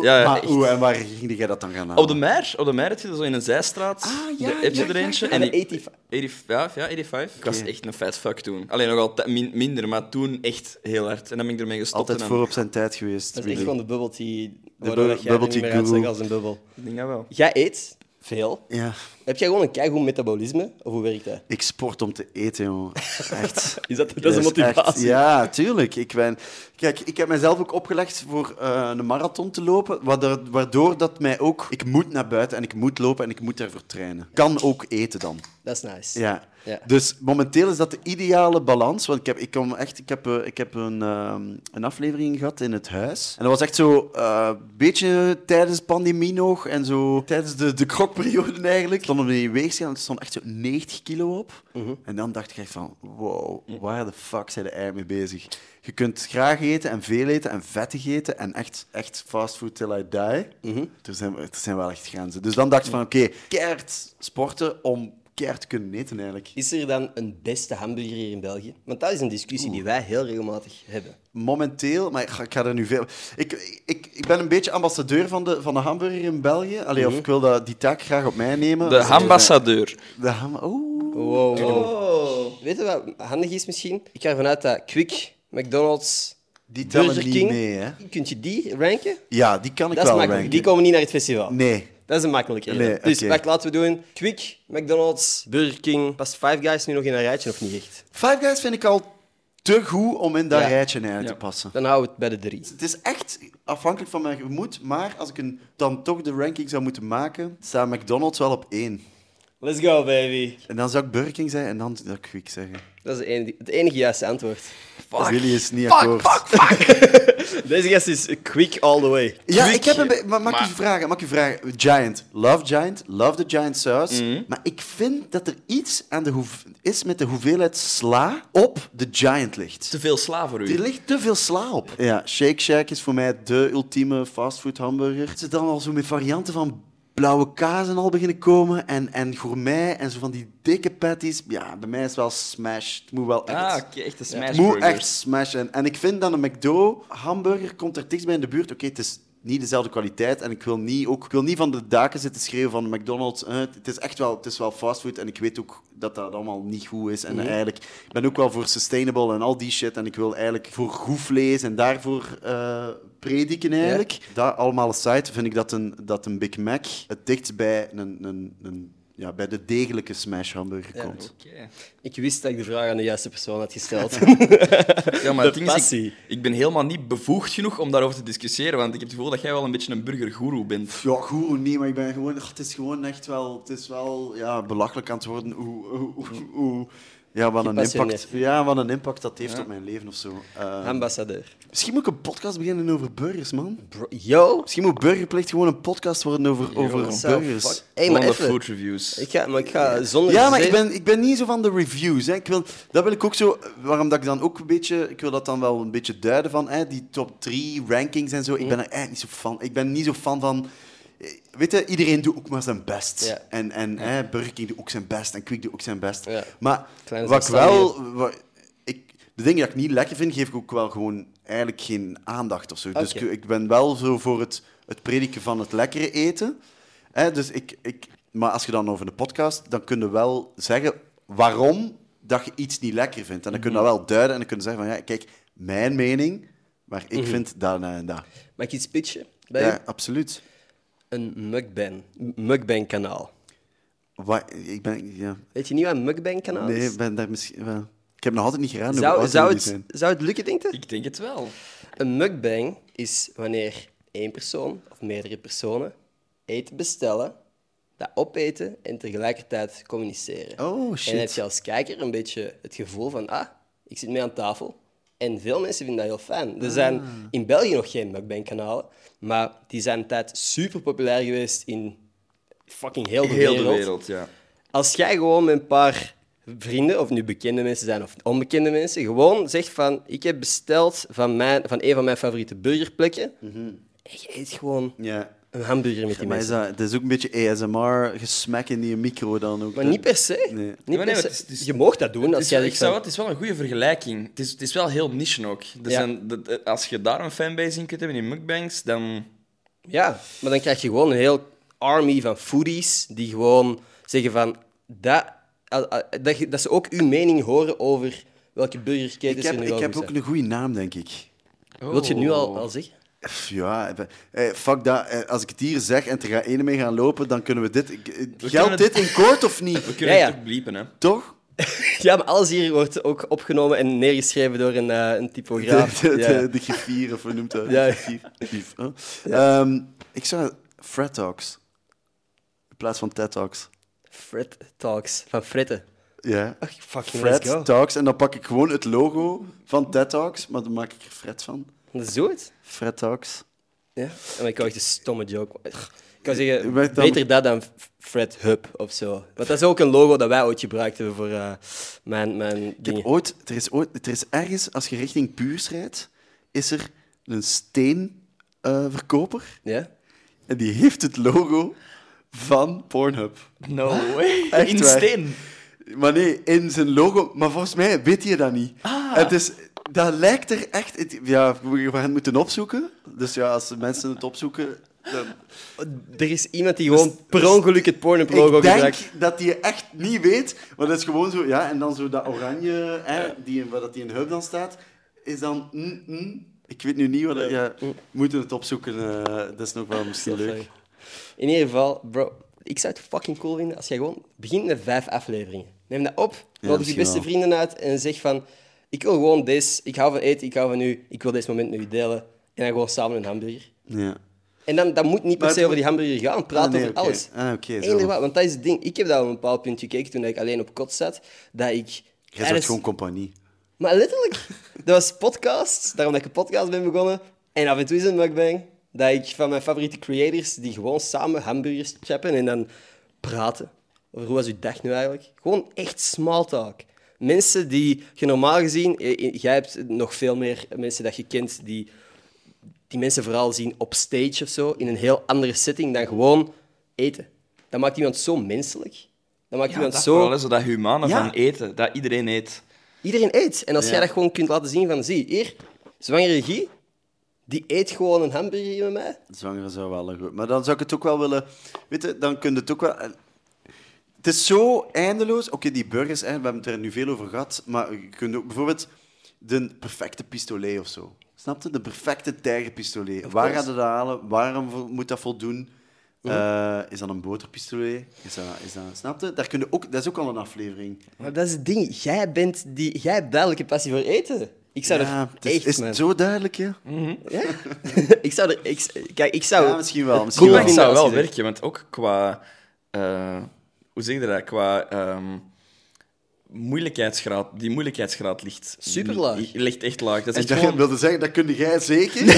Ja, maar echt. hoe en waar ging jij dat dan gaan halen? Op de Mer, op de Mer heb je zo in een zijstraat. Ah, ja, de, heb je ja, er ja, eentje. ja. En de die- 85. 85, ja, 85. Ik was echt een fat fuck toen. Alleen nog altijd min- minder, maar toen echt heel hard. En dan ben ik ermee gestopt. Altijd en voor op zijn tijd geweest. Dat is echt gewoon de bubble tea, bu- waardoor dat jij bubble niet tea meer uitzag guru. als een bubbel. Ik denk dat wel. Jij eet veel. Ja, Heb jij gewoon een keigoed metabolisme? Of hoe werkt dat? ik sport om te eten, jongen. Echt. [laughs] Is dat, dat is een motivatie? echt- ja, tuurlijk. Ik ben... Kijk, ik heb mezelf ook opgelegd voor eh, een marathon te lopen, waardoor, waardoor dat mij ook... Ik moet naar buiten en ik moet lopen en ik moet daarvoor trainen. Kan ook eten dan. Dat is nice. Ja. Ja. Dus momenteel is dat de ideale balans. Want ik heb, ik kom echt, ik heb, eh, ik heb een, ehm, een aflevering gehad in het huis. En dat was echt zo een beetje tijdens pandemie nog. En zo tijdens de, de krokperiode eigenlijk. Stond op die weegschaal en stond echt zo 90 kilo op. Mhm. En dan dacht ik echt van, wow, waar de fuck zijn de eigenlijk mee bezig? Je kunt graag eten en veel eten en vettig eten en echt, echt fastfood till I die. Mhm. er, zijn, er zijn wel echt grenzen. Dus dan dacht ik van, oké, keihard sporten om keihard kunnen eten eigenlijk. Is er dan een beste hamburger hier in België? Want dat is een discussie die wij heel regelmatig hebben. Momenteel, maar ik ga, ik ga er nu veel... Ik, ik, ik ben een beetje ambassadeur van de, van de hamburger in België. Allee, of ik wil dat, die taak graag op mij nemen. De ambassadeur. De ham... Oeh. Wow, wow. Weet je wat handig is misschien? Ik ga ervan uit dat Quick, McDonald's, Die tellen Burger niet mee, hè? Kunt je die ranken? Ja, die kan ik Dat is wel ranken. Die komen niet naar het festival. Nee. Dat is een makkelijke. Nee, dus oké. wat laten we doen? Quick, McDonald's, Burger King. Past Five Guys nu nog in een rijtje of niet echt? Five Guys vind ik al te goed om in dat Ja. rijtje Ja. te passen. Dan houden we het bij de drie. Het is echt afhankelijk van mijn gemoed, maar als ik een, dan toch de ranking zou moeten maken, staat McDonald's wel op één. Let's go, baby. En dan zou ik Burger King zeggen en dan zou ik Quick zeggen. Dat is het enige, het enige juiste antwoord. Willy is niet akkoord. [laughs] Deze gast is quick all the way. Ja, Quick. ik heb een maar mag ik je vragen? Mag ik je vragen? Giant, love Giant, love the Giant saus. Mhm. Maar ik vind dat er iets aan de is met de hoeveelheid sla op de Giant ligt. Te veel sla voor Er u. ligt te veel sla op. Ja, Shake Shack is voor mij de ultieme fastfood hamburger. Er zit dan al zo met varianten van blauwe kaas en al beginnen komen. En, en gourmet en zo van die dikke patties. Ja, bij mij is het wel smash. Het moet wel echt... Ah, oké, echt een Het smash moet echt smashen. En ik vind dat een McDo hamburger komt er dichtst bij in de buurt. Oké, het is niet dezelfde kwaliteit. En ik wil niet, ook, ik wil niet van de daken zitten schreeuwen van McDonald's. eh, het is echt wel, het is wel fastfood. En ik weet ook dat dat allemaal niet goed is. En eigenlijk, ik ben ook wel voor sustainable en al die shit. En ik wil eigenlijk voor goed vlees en daarvoor eh, prediken eigenlijk. Dat allemaal aside vind ik dat een, dat een Big Mac het dichtst bij een... een, een ja, bij de degelijke smash hamburger komt. Oké. Ik wist dat ik de vraag aan de juiste persoon had gesteld. [laughs] Ja, maar De het ding is, passie. ik, ik ben helemaal niet bevoegd genoeg om daarover te discussiëren, want ik heb het gevoel dat jij wel een beetje een burgergoeroe bent. Ja, goed, nee, maar ik ben gewoon... het is gewoon echt wel... Het is wel ja, belachelijk aan het worden hoe... hoe, hoe, hoe- Ja, wat een, impact, ja, wat een impact dat heeft Ja. op mijn leven of zo. Eh, Ambassadeur. misschien moet ik een podcast beginnen over burgers, man. Bro, yo! Misschien moet Burgerplicht gewoon een podcast worden over, over burgers. fuck- Hey, maar de even. food reviews. Ik ga, maar ik ga zonder... Ja, maar ik ben, ik ben niet zo van de reviews. Hè. Ik wil, dat wil ik ook zo... Waarom dat ik dan ook een beetje... Ik wil dat dan wel een beetje duiden van hè, die top 3 rankings en zo. Ik ben er eigenlijk niet zo fan. Ik ben niet zo fan van... eh, Weet je, iedereen doet ook maar zijn best. Ja. En, en hè, Burger King doet ook zijn best en Quick doet ook zijn best. Ja. Maar Kleine wat ik wel... wat- ik, de dingen die ik niet lekker vind, geef ik ook wel gewoon eigenlijk geen aandacht of zo. Dus ik, ik ben wel zo voor het, het prediken van het lekkere eten. Hè, dus ik, ik, maar als je dan over de podcast, dan kun je wel zeggen waarom dat je iets niet lekker vindt. En dan kun je dat wel duiden en dan kun je zeggen van, ja, kijk, mijn mening, maar ik vind dat en dat. Mag ik iets pitchen? Bij Ja, absoluut. Een mukbang. Mukbang kanaal. Wat, ik ben, ja, Weet je niet wat een mukbang kanaal nee, is? ik ben daar misschien... wel- ik heb nog altijd niet gedaan. Zou, zou, het, zijn. zou het lukken, denk je? Ik denk het wel. Een mukbang is wanneer één persoon of meerdere personen eten bestellen, dat opeten en tegelijkertijd communiceren. Oh, En shit. dan heb je als kijker een beetje het gevoel van, ah, ik zit mee aan tafel. En veel mensen vinden dat heel fijn. Er zijn Ah. in België nog geen mukbang-kanalen, maar die zijn een tijd super populair geweest in fucking heel de Heel wereld. de wereld, ja. Als jij gewoon met een paar vrienden, of nu bekende mensen zijn of onbekende mensen, gewoon zegt van, ik heb besteld van, mijn, van een van mijn favoriete burgerplekken, en je eet gewoon Ja. Een hamburger met die Maar is mensen. dat, dat is ook een beetje ASMR, gesmek in die micro dan ook. Maar niet per se. Nee. Niet per nee, se. het is- het is- je mag dat doen Het als is, jij wel- zegt ik zou, van... het is wel een goede vergelijking. Het is, het is wel heel niche ook. Er Ja. zijn, de- de- als je daar een fanbase in kunt hebben, in mukbangs, dan... Ja, maar dan krijg je gewoon een heel army van foodies die gewoon zeggen van... Dat, dat, je- dat ze ook uw mening horen over welke burgerketens Ik er heb, nu ik wel heb goed ook zijn. een goede naam, denk ik. Wilt je het nu al, al zeggen? Ja, eh, fuck dat. Eh, Als ik het hier zeg en er gaat ene mee gaan lopen, dan kunnen we dit... eh, Geldt kunnen dit in kort of niet? We kunnen Ja, ja. het ook bliepen, hè. Toch? [laughs] Ja, maar alles hier wordt ook opgenomen en neergeschreven door een, eh, een typograaf. De, de, ja. de, de griffier, of hoe noemt dat? Ja. Griffier. Huh? Ehm, ik zou... Fred Talks. In plaats van TED Talks. Fred Talks, van Frette. Ja. Ach, fucking Fred. Talks. En dan pak ik gewoon het logo van TED Talks, maar dan maak ik er Fred van. Dat is. Fred Talks. Ja. En ik wou echt een stomme joke. Ik kan zeggen, dan- beter dat dan Fred Hub of zo. Want dat is ook een logo dat wij ooit gebruikt hebben voor eh, mijn, mijn Ik heb dingen. ooit, er, is ooit, er is ergens, als je richting Puurs rijdt, is er een steenverkoper. Ja? en die heeft het logo van Pornhub. No way. Echt in waar. steen. Maar nee, in zijn logo. Maar volgens mij weet je dat niet. Het is, dat lijkt er echt... het- ja, we gaan het moeten opzoeken. Dus ja, als mensen het opzoeken... Dan, Er is iemand die gewoon per ongeluk het Pornhub logo ik denk gebruikt. dat hij echt niet weet, maar dat is gewoon zo... Ja, en dan zo dat oranje, hè, die, waar dat die in hub dan staat, is dan... mm, mm. ik weet nu niet wat... dat- Ja, we moeten het opzoeken. eh, dat is nog wel misschien leuk. In ieder geval, bro, ik zou het fucking cool vinden als jij gewoon begint met vijf afleveringen. Neem dat op, nodig je beste vrienden uit en zeg van... Ik wil gewoon deze, ik hou van eten, ik hou van u, ik wil deze moment met u delen. En dan gewoon samen een hamburger. Ja. En dan, dat moet niet per se over die hamburger gaan, praat Ah, nee, over alles. Ah. Eender wat, want dat is het ding. Ik heb dat op een bepaald punt gekeken toen ik alleen op kot zat, dat ik... Jij tijdens- zegt gewoon compagnie. Maar letterlijk, dat was podcast, daarom dat ik een podcast ben begonnen. En af en toe is het een mukbang, dat ik van mijn favoriete creators, die gewoon samen hamburgers chappen en dan praten. Over hoe was uw dag nu eigenlijk? Gewoon echt small talk. Mensen die je normaal gezien... eh, eh, Jij hebt nog veel meer mensen dat je kent die, die mensen vooral zien op stage of zo, in een heel andere setting dan gewoon eten. Dat maakt iemand zo menselijk. Dat maakt Ja, iemand dat zo... vooral, hè, zo dat humane Ja. van eten. Dat iedereen eet. Iedereen eet. En als Ja. jij dat gewoon kunt laten zien van, zie, hier, zwangere Guy, die eet gewoon een hamburger hier met mij. Zwangere zou wel een goed. Maar dan zou ik het ook wel willen. Weet je, dan kun je het ook wel. Het is zo eindeloos. Oké, die burgers, hè, we hebben het er nu veel over gehad. Maar je kunt ook bijvoorbeeld de perfecte pistolet of zo. Snap je? De perfecte tijgerpistolet. Waar gaat dat halen? Waarom moet dat voldoen? Eh, is dat een boterpistolet? Is dat, is dat, snap je? Daar kun je ook, dat is ook al een aflevering. Maar dat is het ding. Jij, bent die, jij hebt duidelijk een passie voor eten. Ik zou ja, er het is, echt... is het zo duidelijk, ja? Ja? [laughs] ik zou er... Ik, kijk, ik zou... Ja, misschien wel. Misschien Cool wel. Vinden zou wel werken, want ook qua... eh, hoe zeg je dat? Qua... ehm, moeilijkheidsgraad, die moeilijkheidsgraad ligt... Superlaag. Die ligt echt laag. Dat is En dat gewoon... wilde zeggen, dat kun jij zeker. [laughs]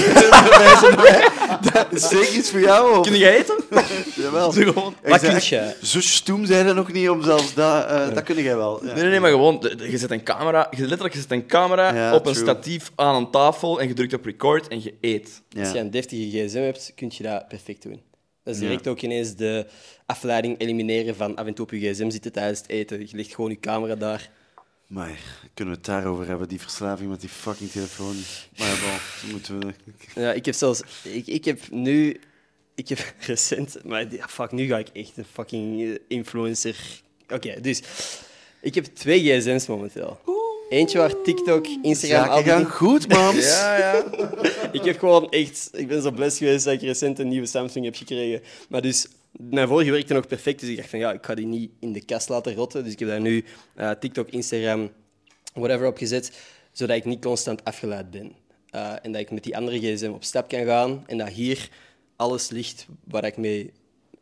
Dat is zeker iets voor jou. Of? Kun jij eten? [laughs] Jawel. Doe gewoon... Wat zei kun jij? Zo stoem zijn er nog niet om zelfs dat... eh, Dat kun jij wel. Ja. Nee, nee, nee, maar gewoon, de- de- je zet een camera, je letterlijk je zet een camera Ja, op een statief aan een tafel en je drukt op record en je eet. Ja. Als je een deftige gsm hebt, kun je dat perfect doen. Dat is Ja. direct ook ineens de afleiding elimineren van af en toe op je gsm zitten tijdens het eten. Je legt gewoon je camera daar. Maar kunnen we het daarover hebben, die verslaving met die fucking telefoon? Maar ja, bon, moeten we... Ja, ik heb zelfs... Ik, ik heb nu... Ik heb [laughs] recent... Maar fuck, nu ga ik echt een fucking eh, influencer... Oké, dus... Ik heb twee gsm's momenteel. Eentje waar TikTok, Instagram... al gaan goed, mams. [laughs] Ja, ja. [laughs] Ik heb gewoon echt... Ik ben zo blessed geweest dat ik recent een nieuwe Samsung heb gekregen. Maar dus... Mijn vorige werkte nog perfect, dus ik dacht van ja, ik ga die niet in de kast laten rotten. Dus ik heb daar nu eh, TikTok, Instagram, whatever op gezet, zodat ik niet constant afgeleid ben. Eh, en dat ik met die andere gsm op stap kan gaan en dat hier alles ligt waar ik mee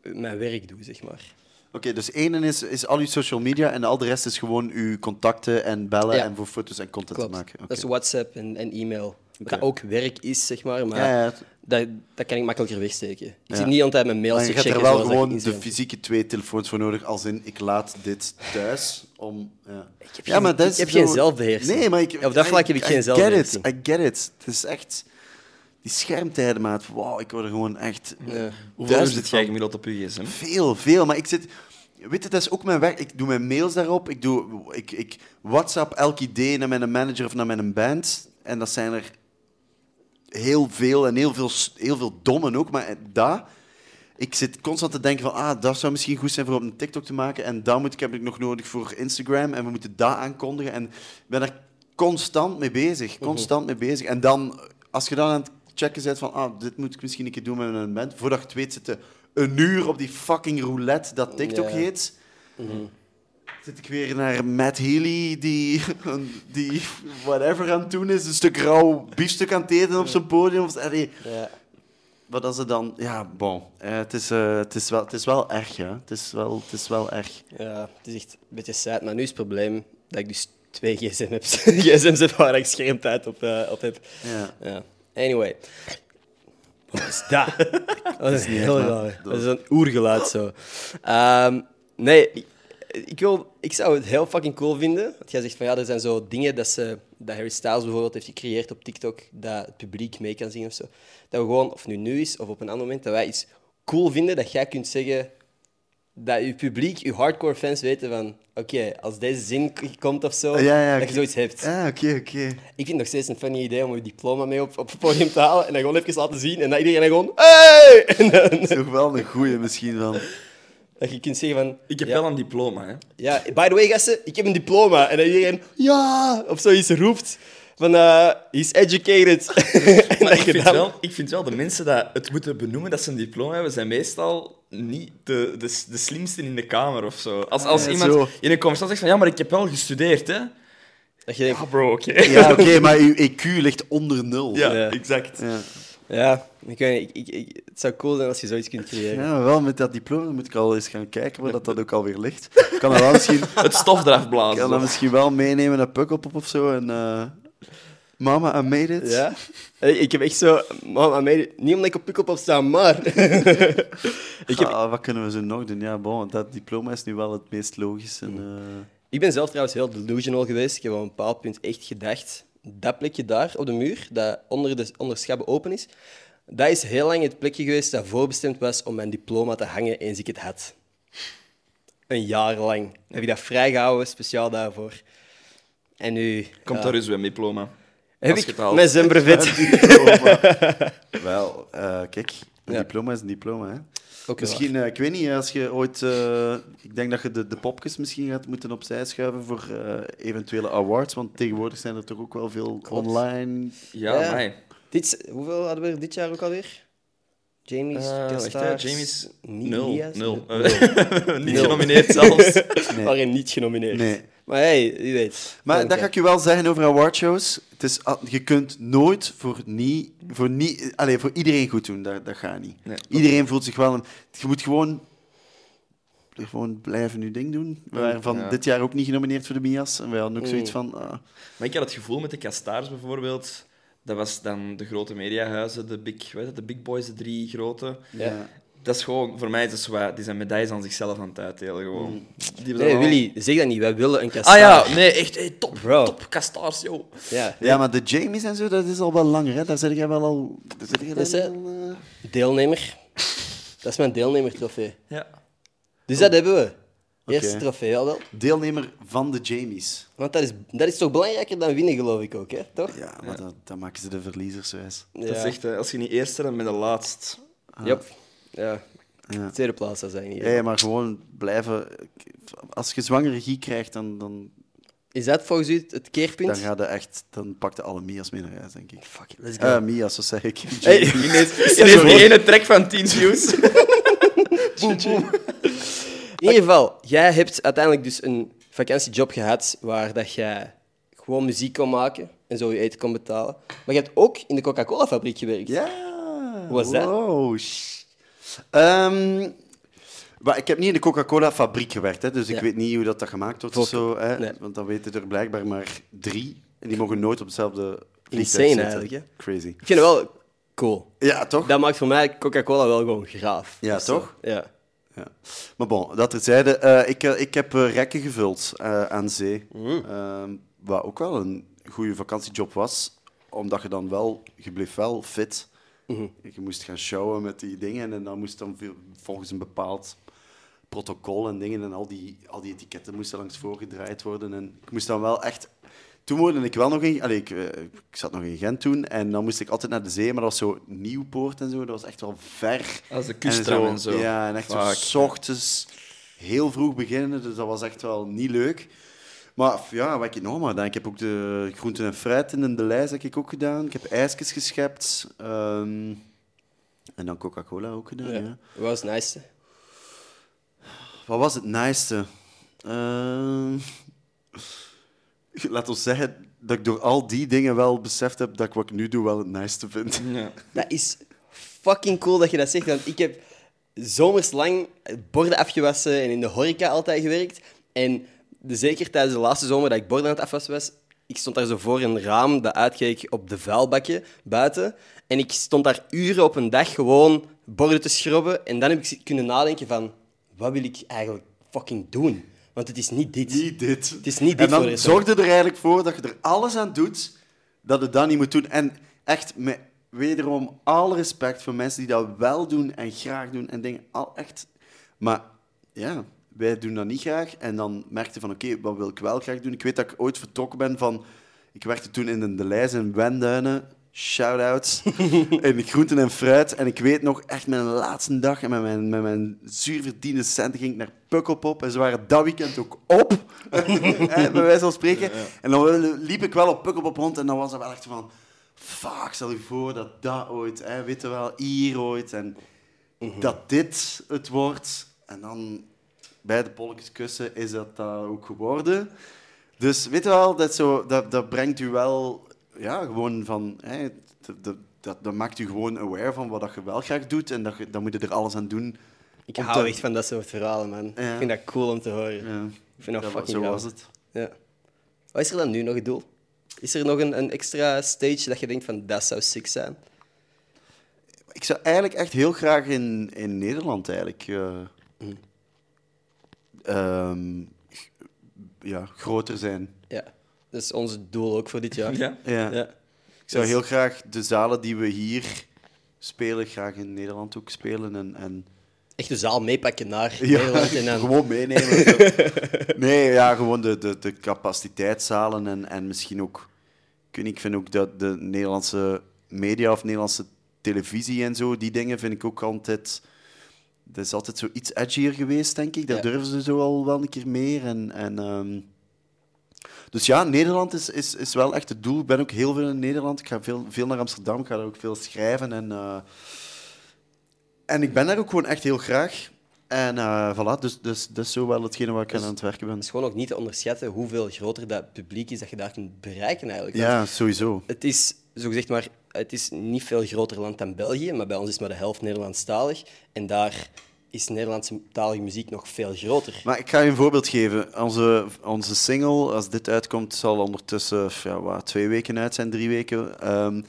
mijn werk doe, zeg maar. Oké, dus één is, is al je social media en al de rest is gewoon uw contacten en bellen Ja. en voor foto's en content Klopt. te maken. Oké. Dat is WhatsApp en, en e-mail. Oké. Ook werk is, zeg maar, maar Ja, ja. Dat, dat kan ik makkelijker wegsteken. Ik Ja. zit niet altijd mijn mails Maar je te hebt er checken. wel zoals dat ik gewoon de Instagram- fysieke twee telefoons voor nodig, als in ik laat dit thuis om... Ja, heb ja geen- maar dat ik heb geen zelfbeheersing. Nee, maar ik... Op dat vlak heb ik I- geen I. Get it, I get it. Het is echt... Die schermtijden, maat. Wauw, ik word er gewoon echt... Hoeveel uur duizend zit jij van. gemiddeld op je gsm? Veel, veel. Maar ik zit... Weet je, dat is ook mijn werk. Ik doe mijn mails daarop. Ik, doe, ik, ik WhatsApp elk idee naar mijn manager of naar mijn band. En dat zijn er heel veel en heel veel, heel veel dommen ook. Maar dat... Ik zit constant te denken van, ah, dat zou misschien goed zijn voor op een TikTok te maken. En dat moet ik, heb ik nog nodig voor Instagram. En we moeten dat aankondigen. En ik ben er constant mee bezig. Constant mee bezig. En dan, als je dan aan het checken bent van, ah, dit moet ik misschien een keer doen met mijn band. Voordat je het weet, zitten een uur op die fucking roulette dat TikTok heet. Zit ik weer naar Matt Healy, die, die whatever aan het doen is. Een stuk rauw biefstuk aan het eten op zijn podium. Of, allee, wat als ze dan... Ja, bon. Eh, het, is, eh, het, is wel, het is wel erg, ja. Het is wel, het is wel erg. Ja, het is echt een beetje sad. Maar nu is het probleem dat ik dus twee gsm heb, [laughs] gsm's heb waar ik schermtijd op, eh, op heb. Ja. Ja. Anyway. Wat is dat? [laughs] Dat is niet heel raar. dat is een oergeluid zo. Ehm, nee, ik, ik, wil, ik zou het heel fucking cool vinden. Want jij zegt van ja, er zijn zo dingen dat, ze, dat Harry Styles bijvoorbeeld heeft gecreëerd op TikTok, dat het publiek mee kan zien of zo. Dat we gewoon, of nu nu is of op een ander moment, dat wij iets cool vinden dat jij kunt zeggen dat je publiek, je hardcore fans weten van oké, als deze zin komt of zo, Ja, ja, dat je zoiets hebt. Ah, oké, oké. Ik vind het nog steeds een funny idee om je diploma mee op, op het podium te halen en dan gewoon even laten zien en dat iedereen dan gewoon hey! [laughs] En dan, Dat is toch wel een goeie misschien van... dat je kunt zeggen van Ik heb ja, wel een diploma, hè. ja, by the way gasten, ik heb een diploma en dat iedereen ja of zoiets roept van eh he's educated. [laughs] ik vind, dan- wel, ik vind wel, de mensen dat het moeten benoemen dat ze een diploma hebben, zijn meestal niet de, de, de slimste in de kamer of zo. Als, als Ja, iemand zo. in een conversatie zegt van ja, maar ik heb wel gestudeerd, hè. dat je denkt, Ja, bro, oké. [laughs] Ja, oké, maar uw EQ ligt onder nul. Ja, Ja. exact. Ja. ja, ik ik, ik, het zou cool zijn als je zoiets kunt creëren. Ja, maar wel met dat diploma moet ik al eens gaan kijken waar dat, dat ook alweer ligt. [laughs] Ik kan dat wel misschien, Het stof eraf blazen. kan dat misschien wel meenemen naar Pukkelpop of zo. En, eh, Mama, I made it. Ja? Hey, Ik heb echt zo... Mama, mij- niet omdat ik op Pukkelpop sta, maar... [laughs] ik, heb, Ah, wat kunnen we zo nog doen? Ja, bon, want dat diploma is nu wel het meest logisch. En, eh, ik ben zelf trouwens heel delusional geweest. Ik heb op een bepaald punt echt gedacht... Dat plekje daar op de muur, dat onder de onder schabben open is, dat is heel lang het plekje geweest dat voorbestemd was om mijn diploma te hangen eens ik het had. Een jaar lang heb ik dat vrijgehouden, speciaal daarvoor. En nu... Komt ja, daar eens weer een diploma. Heb ik het haalt. mijn zwembrevet. [laughs] wel, eh, kijk, een Ja. diploma is een diploma. Hè. Misschien, eh, ik weet niet, als je ooit... eh, ik denk dat je de, de popjes misschien gaat moeten opzij schuiven voor eh, eventuele awards, want tegenwoordig zijn er toch ook wel veel online... Ja, Ja. mij. Dit, hoeveel hadden we dit jaar ook alweer? Jamie's, Eh, wacht, hè, Gastaars, Jamie's Ni- nul. Nia's? Nul. [laughs] Nul. Niet Nul. genomineerd zelfs. [laughs] Nee. Niet genomineerd. Nee. Maar hey, wie weet. Maar dat je. ga ik je wel zeggen over awardshows. Het is, je kunt nooit voor, niet, voor, niet, allez, voor iedereen goed doen. Dat, dat gaat niet. Nee. Iedereen voelt zich wel... Een, je moet gewoon gewoon blijven je ding doen. We waren van Ja. dit jaar ook niet genomineerd voor de Mia's. En wij hadden ook zoiets van... ah, Maar ik had het gevoel met de Kastaars bijvoorbeeld. Dat was dan de grote mediahuizen, de big, weet het, de big boys, de drie grote. ja. Dat is gewoon, voor mij is dat zo wat- die zijn medailles aan zichzelf aan het uitdelen. Gewoon. Mm. Die Nee, al- Willy, zeg dat niet. Wij willen een Ah kastaar. ja, nee, echt hey, top, Bro. top Kastaars, joh. Ja. Ja, maar de Jamies en zo, dat is al wel langer. Hè? Daar zit jij wel al... Daar Dat is, wel, hè, eh, Deelnemer. Dat is mijn deelnemertrofee. Ja. Dus dat hebben we. Eerste Oké. trofee al wel. deelnemer van de Jamies. Want dat is, dat is toch belangrijker dan winnen, geloof ik ook, hè? Toch? Ja, maar Dat, dan maken ze de verliezers wijs. Ja. Dat is echt, eh, als je niet eerste bent, ben je laatst. Yep. Ja. Ja. Tweede plaats, dat Ja, niet. ja, maar gewoon blijven... Als je zwangere regie krijgt, dan, dan, Is dat volgens u het keerpunt? dan, gaat echt, dan pakt je alle Mia's mee naar huis, denk ik. Fuck it, let's go. Eh Mia's, wat zeg ik? Hey. Ineens, ineens die ene track van 10 views. [laughs] boom, boom. In ieder geval, jij hebt uiteindelijk dus een vakantiejob gehad waar dat jij gewoon muziek kon maken en zo je eten kon betalen. Maar je hebt ook in de Coca-Cola-fabriek gewerkt. Ja. Hoe was dat? Wow. Ehm, maar ik heb niet in de Coca-Cola-fabriek gewerkt, hè, dus ik Ja. weet niet hoe dat, dat gemaakt wordt of zo. Hè, nee. Want dan weten er blijkbaar maar drie. En die mogen nooit op hetzelfde Insane zitten. eigenlijk, hè? Crazy. Ik vind het wel cool. Ja, toch? Dat maakt voor mij Coca-Cola wel gewoon graaf. Ja, zo. toch? Ja. Ja. Maar bon, dat terzijde. eh ik, eh, ik heb eh, rekken gevuld aan zee. Mm. Ehm, wat ook wel een goede vakantiejob was. Omdat je dan wel... Je bleef wel fit. Mhm. Je moest gaan showen met die dingen. En dan moest dan volgens een bepaald protocol en dingen. En al die, al die etiketten moesten langs voorgedraaid worden. En ik moest dan wel echt... Toen woonde ik wel nog in... Allee, ik, eh, ik zat nog in Gent toen. En dan moest ik altijd naar de zee. Maar dat was zo Nieuwpoort en zo. Dat was echt wel ver. Als de kusttram en zo. Ja, en echt zo Fuck. s ochtends heel vroeg beginnen. Dus dat was echt wel niet leuk. Maar ja, wat ik nog maar gedaan? Ik heb ook de groenten en fruit in de lijst heb ik ook gedaan. Ik heb ijsjes geschept. ehm, en dan Coca-Cola ook gedaan, ja. ja. Wat was het nice? Wat was het naaiste? Ehm, laat ons zeggen dat ik door al die dingen wel beseft heb dat ik wat ik nu doe wel het naaiste vind. Ja. [laughs] Dat is fucking cool dat je dat zegt, want ik heb zomers lang borden afgewassen en in de horeca altijd gewerkt. En zeker tijdens de laatste zomer dat ik borden aan het afwassen was, ik stond daar zo voor een raam dat uitkeek op de vuilbakken buiten. En ik stond daar uren op een dag gewoon borden te schrobben. En dan heb ik kunnen nadenken van, wat wil ik eigenlijk fucking doen? Want het is niet dit. Niet dit. Het is niet dit En voor dan de zorg je er eigenlijk voor dat je er alles aan doet dat je dat niet moet doen. En echt, met wederom alle respect voor mensen die dat wel doen en graag doen en dingen. Al echt. Maar ja, wij doen dat niet graag. En dan merkte van, oké, wat wil ik wel graag doen? Ik weet dat ik ooit vertrokken ben van... Ik werkte toen in de Leijs in Wenduinen. Shout-outs. [laughs] in groenten en fruit. En ik weet nog, echt mijn laatste dag en met mijn, met mijn zuurverdiende centen ging ik naar Pukkelpop. En ze waren dat weekend ook op. [laughs] Bij wijze van spreken. En dan liep ik wel op Pukkelpop rond en dan was dat wel echt van... Fuck, stel je voor dat dat ooit, hè, weet je wel, hier ooit. En dat dit het wordt. En dan bij de polletjes kussen is dat dat ook geworden. Dus weet je wel, dat, zo, dat, dat brengt u wel ja, gewoon van. Hè, dat, dat, dat, dat maakt u gewoon aware van wat dat je wel graag doet. En dat je, dan moet je er alles aan doen. Ik hou te- echt van dat soort verhalen, man. Ja. Ik vind dat cool om te horen. Ja, Ik vind dat fucking zo was het. Ja. Wat is er dan nu nog het doel? Is er nog een, een extra stage dat je denkt van dat zou sick zijn? Ik zou eigenlijk echt heel graag in, in Nederland eigenlijk. eh, ehm, g- ja, groter zijn. Dat is ons doel ook voor dit jaar. Ja? Ja. Ja. Ik zou Dus- heel graag de zalen die we hier spelen, graag in Nederland ook spelen. En, en Echt de zaal meepakken naar Ja, Nederland en dan... gewoon meenemen. [laughs] nee, ja, gewoon de, de, de capaciteitszalen en, en misschien ook... Ik, vind ook dat de Nederlandse media of Nederlandse televisie en zo, die dingen vind ik ook altijd... Dat is altijd zo iets edgier geweest, denk ik. Daar Ja. durven ze zo al wel een keer meer. En, en, ehm, dus ja, Nederland is, is, is wel echt het doel. Ik ben ook heel veel in Nederland. Ik ga veel, veel naar Amsterdam. Ik ga daar ook veel schrijven. En, eh, en ik ben daar ook gewoon echt heel graag. En eh voilà, dus, dus dat is zo wel hetgene waar ik aan aan het werken ben. Het is gewoon ook niet te onderschatten hoeveel groter dat publiek is dat je daar kunt bereiken eigenlijk. Want Ja, sowieso. Het is, zo gezegd maar, het is niet veel groter land dan België, maar bij ons is maar de helft Nederlandstalig. En daar is Nederlandse talige muziek nog veel groter. Maar ik ga je een voorbeeld geven. Onze, onze single, als dit uitkomt, zal ondertussen ja, wat, twee weken uit zijn, drie weken. Ehm,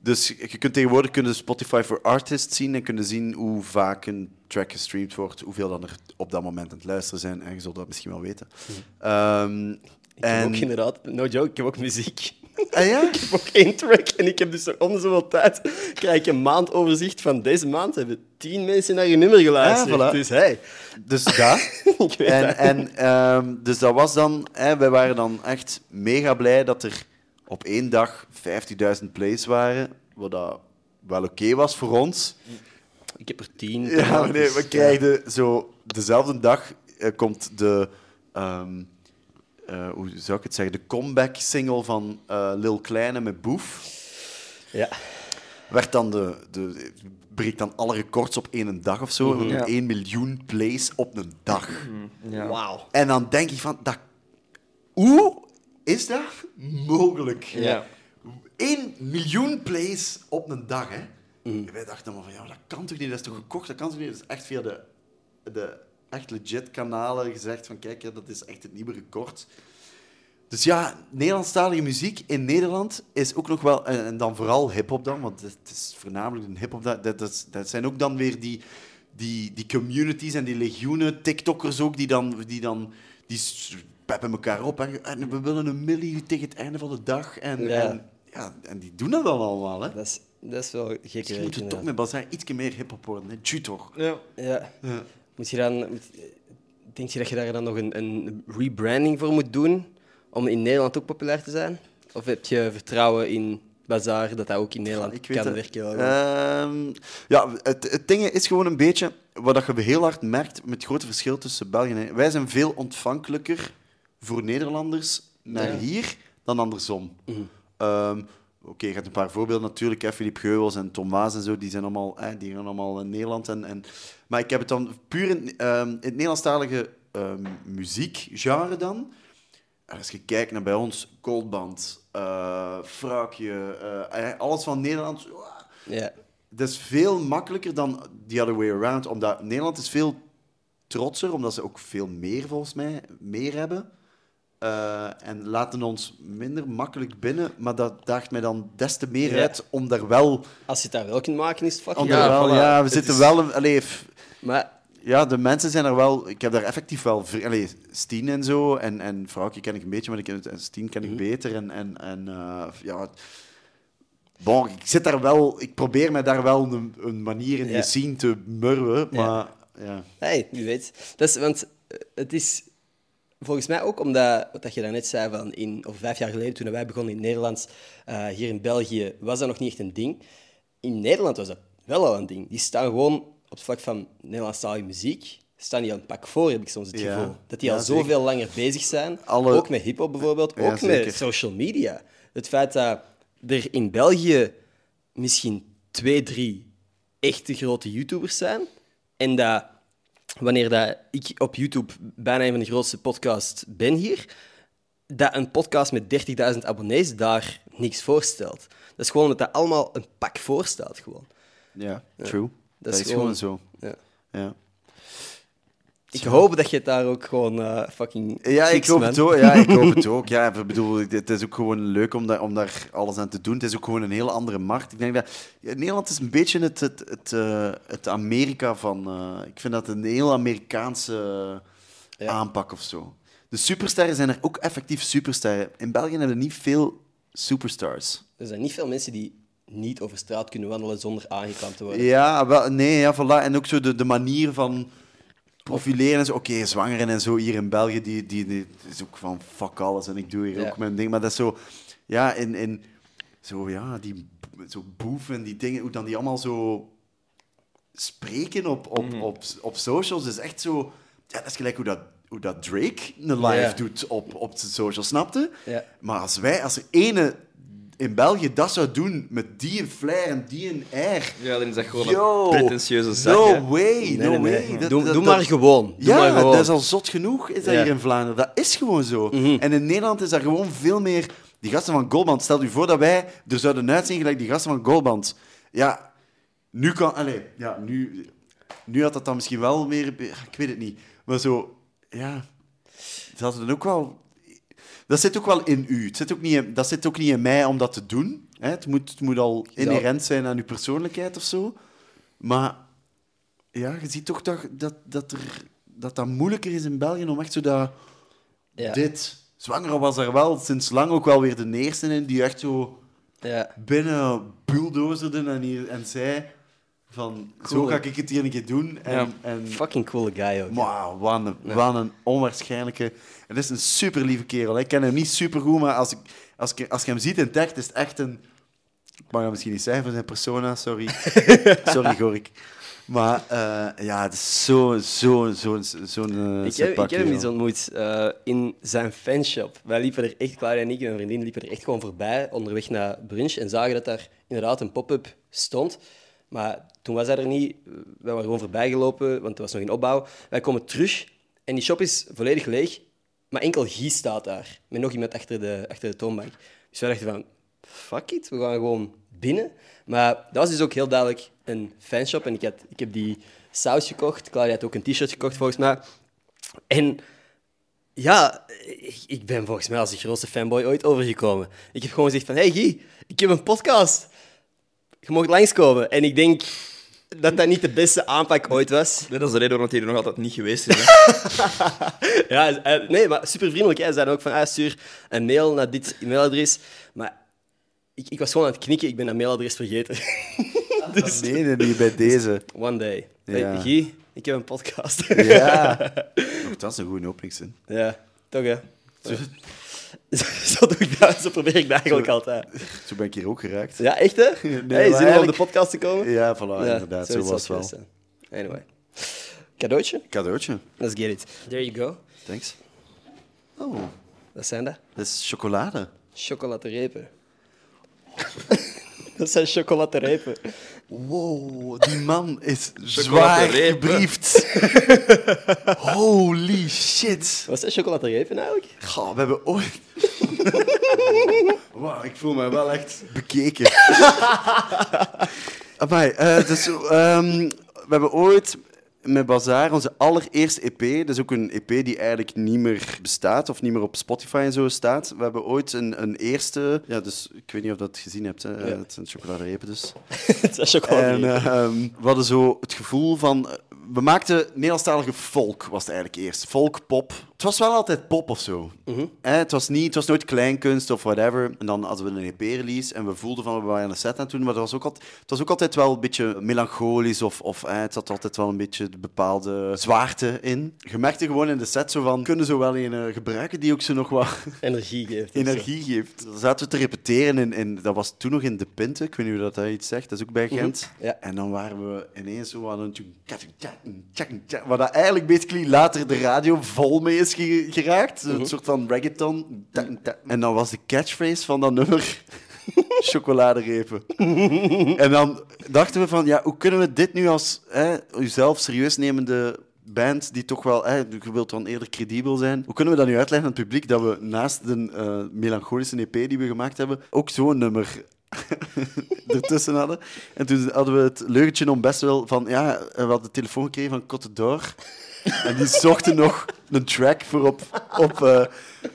dus je kunt tegenwoordig kunnen Spotify for Artists zien en kunnen zien hoe vaak een track gestreamd wordt, hoeveel dan er op dat moment aan het luisteren zijn. En je zult dat misschien wel weten. Ehm, Ik heb ook inderdaad, no joke, ik heb ook muziek. Ah ja? [laughs] Ik heb ook één track en ik heb dus zo om de zoveel tijd krijg ik een maandoverzicht van deze maand hebben tien mensen naar je nummer geluisterd. Ja, voilà. Dus hey, Dus dat. [laughs] ik weet En, dat. en ehm, dus dat was dan, hè, wij waren dan echt mega blij dat er op één dag 50.000 plays waren, wat dat wel oké was voor ons. Ik heb er tien. Ja, nee, we krijgen zo dezelfde dag eh, komt de, ehm, eh, hoe zou ik het zeggen, de comeback single van eh, Lil Kleine met Boef. Ja. Werd dan de, de, breekt dan alle records op één dag of zo. Ja. 1 miljoen plays op een dag. Ja. Wauw. En dan denk ik van, dat, hoe is dat mogelijk? Ja. 1 miljoen plays op een dag, hè? En wij dachten dan van, ja, dat kan toch niet? Dat is toch gekocht? Dat kan toch niet? Dat is echt via de, de echt legit kanalen gezegd van, kijk, hè, dat is echt het nieuwe record. Dus ja, Nederlandstalige muziek in Nederland is ook nog wel... En, en dan vooral hip-hop dan, want het is voornamelijk een hip-hop. Dat, dat, dat, zijn ook dan weer die, die, die communities en die legioenen, TikTokkers ook, die dan... Die dan die peppen elkaar op. En, en we willen een millie tegen het einde van de dag. En Ja. en, ja, en die doen dat dan allemaal, hè. Dat is, dat is wel gek. Werk, moeten we toch met Bazaar iets meer hip-hop worden, hè. Tju toch. Ja. Ja. Ja. Moet je dan, moet- denk je dat je daar dan nog een, een rebranding voor moet doen om in Nederland ook populair te zijn? Of heb je vertrouwen in Bazaar dat dat ook in Nederland Ik kan werken? Ehm, ja, het, het ding is gewoon een beetje wat dat je heel hard merkt met het grote verschil tussen België en Wij zijn veel ontvankelijker voor Nederlanders naar Ja. hier dan andersom. Mhm. Ehm, Oké, je hebt een paar voorbeelden natuurlijk. Hè. Philippe Geubels en Tom Waas en zo, die zijn allemaal, hè, die gaan allemaal in Nederland. En, en, maar ik heb het dan puur in, ehm, in het Nederlandstalige ehm muziekgenre dan. En als je kijkt naar bij ons, Goldband, eh Fraukje, eh, eh, alles van Nederland. Ja. Dat is veel makkelijker dan the other way around. Omdat Nederland is veel trotser, omdat ze ook veel meer, volgens mij, meer hebben. Eh, en laten ons minder makkelijk binnen, maar dat daagt mij dan des te meer Ja. uit om daar wel... Als je het daar wel kunt maken, is het fucking Ja, daar wel voilà. ja, we Het zitten is- wel... Een, allee, Maar ja, de mensen zijn er wel... Ik heb daar effectief wel... Allee, Stien en zo, en, en Vrouwtje ken ik een beetje, maar ik ken Stien ken ik beter. En, en, en eh, ja... Bon, ik zit daar wel... Ik probeer mij daar wel een, een manier in Ja. scene te murwen, maar... Ja. hey, wie weet. Dat is, want eh, het is volgens mij ook omdat, wat dat je daarnet zei, van in, of vijf jaar geleden toen wij begonnen in het Nederlands, eh, hier in België, was dat nog niet echt een ding. In Nederland was dat wel al een ding. Die staan gewoon op het vlak van Nederlandstalige muziek, staan die al een pak voor, heb ik soms het Ja. gevoel. Dat die Ja, al zeker. zoveel langer bezig zijn. Alle- Ook met hip-hop bijvoorbeeld, Ja, ook zeker. met social media. Het feit dat er in België misschien twee, drie echte grote YouTubers zijn. En dat wanneer dat ik op YouTube bijna een van de grootste podcasts ben hier, dat een podcast met 30.000 abonnees daar niks voorstelt. Dat is gewoon dat dat allemaal een pak voorstelt. Gewoon. Ja, true. Dat, is is, gewoon- gewoon, zo. Ja. Ja. Ik hoop dat je het daar ook gewoon eh, fucking Ja, ik hoop man. het ook. Ja, ik hoop het [laughs] ook. Ja, ik bedoel, het is ook gewoon leuk om daar, om daar alles aan te doen. Het is ook gewoon een hele andere markt. Ik denk dat Nederland is een beetje het, het, het, eh, het Amerika van. eh, ik vind dat een heel Amerikaanse Ja. aanpak of zo. De supersterren zijn er ook effectief supersterren. In België hebben we niet veel superstars. Er zijn niet veel mensen die niet over straat kunnen wandelen zonder aangeklampt te worden. Ja, wel, nee, ja, voilà. En ook zo de, de manier van profileren. en zo. Oké, zwangeren en zo hier in België, die, die, die is ook van fuck alles en ik doe hier Ja. ook mijn ding. Maar dat is zo, ja, in, in zo, ja, die zo boef en die dingen, hoe dan die allemaal zo spreken op, op, op, op socials, is echt zo, ja, dat is gelijk hoe dat, hoe dat Drake een live doet op, op zijn socials, snapte? Maar als wij, als er ene in België dat zou doen met die een flair en die een air, Ja, dan is dat gewoon Yo, een pretentieuze zak. No hè. way, Nee, no nee, nee. way. Dat- doe dat- doe maar gewoon. Doe ja, maar gewoon. dat is al zot genoeg, is dat Ja. hier in Vlaanderen. Dat is gewoon zo. Mhm. En in Nederland is dat gewoon veel meer... Die gasten van Goldband, stel je voor dat wij er zouden uitzien gelijk die gasten van Goldband. Ja, nu kan... Allez, ja, nu... Nu had dat dan misschien wel meer... Ik weet het niet. Maar zo... Ja... Ze hadden dan ook wel... Dat zit ook wel in u. Het zit ook niet in, dat zit ook niet in mij om dat te doen. Hè? Het, moet, het moet al inherent zijn aan uw persoonlijkheid of zo. Maar ja, je ziet toch dat dat, dat, er, dat, dat moeilijker is in België om echt zo dat... Ja. Dit... Zwanger was er wel sinds lang ook wel weer de eerste in die echt zo Ja. binnen bulldozerden en, hier, en zei van, zo ga ik het hier een keer doen. En, Ja. en Fucking coole guy ook. Wauw, wat een, wat een onwaarschijnlijke... Het is een super lieve kerel. Ik ken hem niet super goed, maar als, ik, als, ik, als je hem ziet in het echt, is het echt een... Ik mag hem misschien niet zeggen voor zijn persona, sorry. [laughs] sorry, Gorik. Maar eh, ja, het is zo'n zo, zo, zo, zo'n eh, Ik heb, ik heb hem eens ontmoet eh, in zijn fanshop. Wij liepen er echt, Claudia en ik en mijn vriendin liepen er echt gewoon voorbij onderweg naar brunch en zagen dat daar inderdaad een pop-up stond. Maar toen was hij er niet. Wij waren gewoon voorbij gelopen, want het was nog in opbouw. Wij komen terug en die shop is volledig leeg, maar enkel Guy staat daar. Met nog iemand achter de, achter de toonbank. Dus wij dachten van, fuck it, we gaan gewoon binnen. Maar dat was dus ook heel duidelijk een fanshop en ik, had, ik heb die saus gekocht. Claudia had ook een t-shirt gekocht volgens mij. En ja, ik, ik ben volgens mij als de grootste fanboy ooit overgekomen. Ik heb gewoon gezegd van, hey Guy, ik heb een podcast. Je mag langskomen. En ik denk dat dat niet de beste aanpak ooit was. Nee, dat is de reden waarom hij er nog altijd niet geweest is. [laughs] Ja, hij- nee, maar super vriendelijk. Hij zei ook van, ah, stuur een mail naar dit e-mailadres. Maar ik, ik was gewoon aan het knikken, ik ben dat mailadres vergeten. [laughs] dus Nee, nee, nee, bij [laughs] deze. one day. Ja. Hey, Guy, ik heb een podcast. Ja. Dat is een goede openingszin. ja, toch hè. [laughs] Zo, doe ik dat, zo probeer ik dat eigenlijk altijd. Zo ben ik hier ook geraakt. Ja, echt hè? [laughs] Nee, hey, maar zin om op de podcast te komen? Ja, voilà, inderdaad. Zo was het wel. zijn. Anyway. Cadeautje? Cadeautje. Let's get it. There you go. Thanks. Oh, Wat zijn dat? dat is chocolade. Chocolaterepen. [laughs] dat zijn chocolaterepen. Wow, die man is zwaar Chocoladerepen. gebriefd. Holy shit. Wat zijn chocolaterepen eigenlijk? Goh, we hebben ooit... [laughs] Wauw, ik voel me wel echt bekeken. [laughs] Amai, eh, dus, ehm, we hebben ooit met Bazaar onze allereerste EP, dat is ook een EP die eigenlijk niet meer bestaat of niet meer op Spotify en zo staat. We hebben ooit een, een eerste, ja, dus ik weet niet of je dat gezien hebt, hè. Het zijn chocoladerepen dus. [laughs] het zijn En chocolaterepen. ehm, we hadden zo het gevoel van... We maakten Nederlandstalige folk, was het eigenlijk eerst. Folk, pop. Het was wel altijd pop of zo. Hè, het, was niet, het was nooit kleinkunst of whatever. En dan hadden we een EP-release en we voelden van we waren een set aan het doen. Maar het was ook altijd, het was ook altijd wel een beetje melancholisch of, of het zat altijd wel een beetje de bepaalde zwaarte in. Je merkte gewoon in de set zo van, kunnen zo wel een eh, gebruiken die ook zo nog wat [laughs] Energie geeft. of zo. energie geeft. Dan zaten we te repeteren en, en dat was toen nog in De Pinte. Ik weet niet hoe dat hij iets zegt, dat is ook bij Gent. Ja. En dan waren we ineens zo aan het. Waar dat eigenlijk basically later de radio vol mee is ge- geraakt. Een soort van reggaeton. En dan was de catchphrase van dat nummer... [laughs] Chocoladerepen. [laughs] en dan dachten we van, ja, hoe kunnen we dit nu als hè, uzelf serieus nemende band, die toch wel, hè, je wilt dan eerder credibel zijn, hoe kunnen we dat nu uitleggen aan het publiek dat we naast de eh, melancholische EP die we gemaakt hebben, ook zo'n nummer [laughs] ertussen hadden. En toen hadden we het leugentje om best wel van, ja, we hadden de telefoon gekregen van Cote d'Or. En die zochten [laughs] nog een track voor op, op, eh,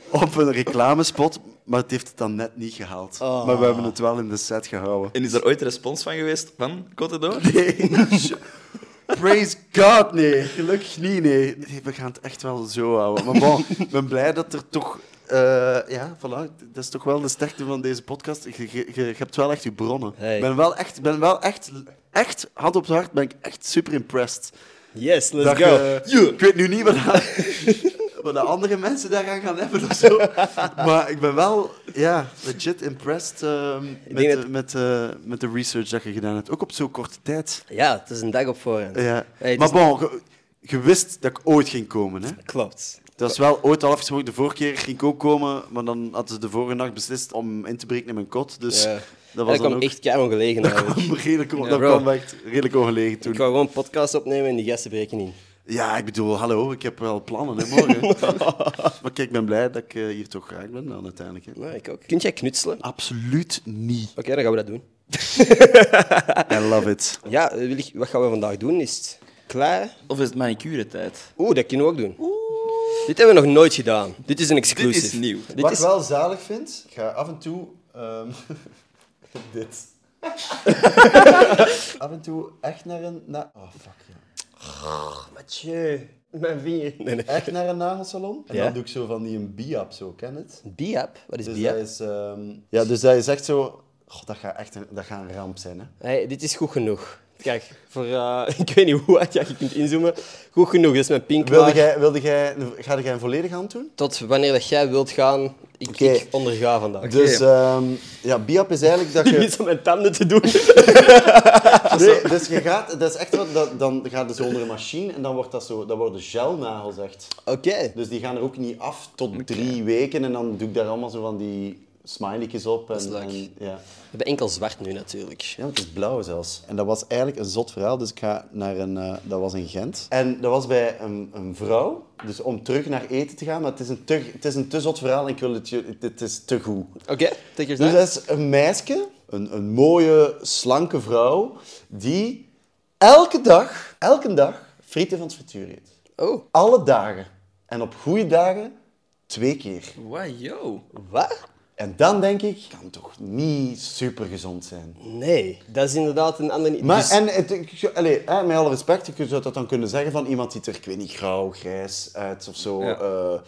op een reclamespot, maar het heeft het dan net niet gehaald. Oh. Maar we hebben het wel in de set gehouden. En is er ooit respons van geweest van Cote d'Or? Nee. [laughs] Praise God, nee. Gelukkig niet, nee. Nee, We gaan het echt wel zo houden. Maar bon, ik ben blij dat er toch... eh, ja, voilà. Dat is toch wel de sterkte van deze podcast. Je, je, hebt wel echt je bronnen. Hey. Ik ben wel echt, ben wel echt, echt, hand op het hart, ben ik echt super impressed. Yes, let's Dat go. je- Ik weet nu niet wat, [laughs] wat de andere mensen daaraan gaan hebben of zo. Maar ik ben wel, ja, legit impressed ehm, met, dat- met, eh, met de research dat je gedaan hebt. Ook op zo'n korte tijd. Ja, het is een dag op voorhand. Ja. Hey, maar bon, je, je wist dat ik ooit ging komen. Hè? Klopt. Dat was wel ooit al afgesproken. De vorige keer ging ik ook komen, maar dan hadden ze de vorige nacht beslist om in te breken in mijn kot. Dus Ja. dat Dat was kwam dan ook... echt keihard ongelegen dat kwam redelijk, Ja, dat kwam echt redelijk ongelegen toen. Ik wou gewoon een podcast opnemen en die gasten breken in. Ja, ik bedoel, hallo, ik heb wel plannen hè, morgen. [laughs] maar kijk, ik ben blij dat ik eh, hier toch graag ben dan uiteindelijk. Hè. Nou, ik ook. Kunt jij knutselen? Absoluut niet. Oké, dan gaan we dat doen. [laughs] I love it. Ja, eh, wil ik, wat gaan we vandaag doen? Is het Klaar? Of is het manicure-tijd? Oeh, dat kunnen we ook doen. Dit hebben we nog nooit gedaan. Dit is een Dit exclusive. is nieuw. Dit Wat is... ik wel zalig vind, ik ga af en toe... ehm, [laughs] dit. [laughs] af en toe echt naar een... Na oh, fuck, ja. Mathieu, mijn vinger. Nee, nee. Echt naar een nagelsalon. En Ja? dan doe ik zo van die een biap, zo, ken het? Biap? Wat is Dus biap? dat is... ehm, ja, dus dat is echt zo... God, dat gaat echt een, dat gaat een ramp zijn, hè. Hey, dit is goed genoeg. Kijk, voor, eh, [laughs] ik weet niet hoe hard je kunt inzoomen. Goed genoeg, dat is mijn pink. Wilde jij, wilde jij, ga jij een volledige hand doen? Tot wanneer dat jij wilt gaan, ik, onderga vandaag. Dus ehm, ja, biap is eigenlijk dat [laughs] je... niet om mijn tanden te doen. [laughs] Nee, dus je gaat, dat is echt wat, dat, dan gaat het zo onder een machine en dan wordt dat zo, dat worden gelnagels echt. Oké. Dus die gaan er ook niet af tot drie weken en dan doe ik daar allemaal zo van die smiley's op. En, is leuk. en- ja. We hebben enkel zwart nu natuurlijk. ja, het is blauw zelfs. En dat was eigenlijk een zot verhaal, dus ik ga naar een, eh, dat was in Gent. En dat was bij een, een vrouw, dus om terug naar eten te gaan, maar het is een te, het is een te zot verhaal en ik wil het, je- het is te goed. Oké, take your Dus dat is een meisje, een, een mooie, slanke vrouw, die elke dag, elke dag frieten van het frituur eet. Oh, Alle dagen. En op goede dagen twee keer. Wow, yo. wat? En dan denk ik, kan toch niet super gezond zijn. Nee, dat is inderdaad een ander... Maar, Dus- en het, ik- allee, hè, met alle respect, je zou dat dan kunnen zeggen van iemand ziet er, ik weet niet, grauw, grijs uit of zo. Ja. eh,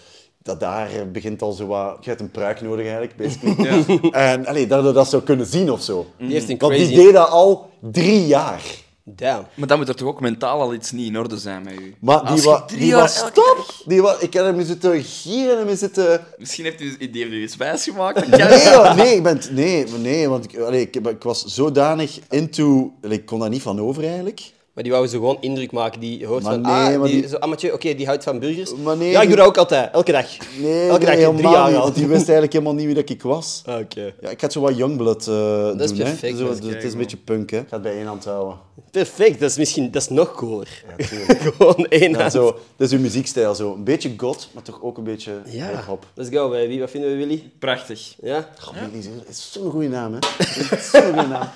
dat daar begint al zo wat... Je hebt een pruik nodig eigenlijk, basically. [laughs] En allee, dat je dat zou kunnen zien of zo. Die heeft een Want die crazy... deed dat al drie jaar. Damn. Maar dan moet er toch ook mentaal al iets niet in orde zijn met u? Maar die, wa, die was dag- Die wa, ik heb hem zitten gieren en hem zitten... Misschien heeft u, die heeft u wijs gemaakt. Nee, hoor, nee, ik ben, nee, nee, want ik, allee, ik, ik was zodanig into... Ik kon daar niet van over eigenlijk. Maar die wou zo gewoon indruk maken. Die hoort Maar van, nee, ah, die, die- zo, ah, Mathieu, oké, die houdt van burgers. Maar nee, ja, ik die- doe dat ook altijd, elke dag. Nee, elke dag, drie helemaal jaar niet, al. want die wist eigenlijk helemaal niet wie dat ik was. [laughs] Ah, Oké. Ja, ik had zo wat Youngblood eh doen. is hè. perfect, Zo, dat is het is een beetje punk, hè. Ik ga het bij één hand houden. Perfect, dat is misschien dat is nog cooler. Ja, [laughs] tuurlijk. gewoon één Ja, hand. zo, dat is uw muziekstijl, zo. Een beetje god, maar toch ook een beetje Ja, hip-hop. let's go, baby. Wat vinden we, Willy? Prachtig. Ja? God, Willy is- is zo'n goede naam, hè. [laughs] Zo'n goede naam.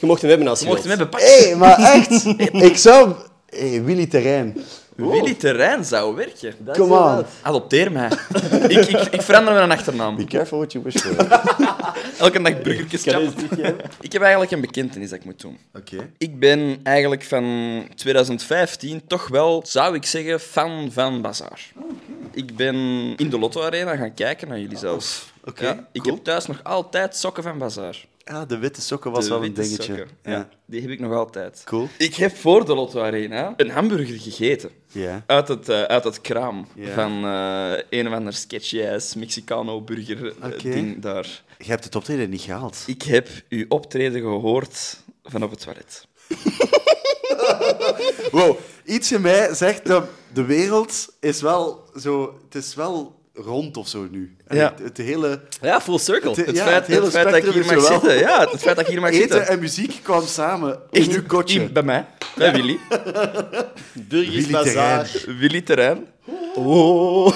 Je mocht hem hebben als je Je mocht hem wilt. hebben. Pak. Hé, hey, maar echt, [laughs] ik zou... Hey, Willy Terrein. Willy Terrein zou werken. Dat is Come on. Adopteer mij. [laughs] ik, ik, ik verander mijn achternaam. Be careful what you wish for. [laughs] Elke dag burgertjes? Ik heb eigenlijk een bekentenis dat ik moet doen. Oké. Ik ben eigenlijk van 2015 toch wel, zou ik zeggen, fan van Bazaar. Ik ben in de Lotto Arena gaan kijken naar jullie zelfs. oké, Ja, ik cool. heb thuis nog altijd sokken van Bazaar. Ja, de witte sokken was De wel een dingetje. sokken. Ja. Ja, die heb ik nog altijd. Cool. Ik heb voor de Lotto Arena een hamburger gegeten. Ja. Uit het, eh, uit het kraam van eh, een of ander sketchy-ass Mexicano-burger eh, daar. Je hebt het optreden niet gehaald. Ik heb uw optreden gehoord van op het toilet. [laughs] Wow, iets in mij zegt dat de wereld is wel zo... Het is wel rond of zo nu. En Ja. Het, het hele... Ja, full circle. Het- Het, Ja, feit, het hele het feit dat ik hier mag zowel- zitten. Ja, het feit dat ik hier mag Eten zitten. en muziek kwam samen in uw kotje. Bij mij, bij Willy. Burgers [laughs] Willy Bazaar. Willy Terrein. Oh.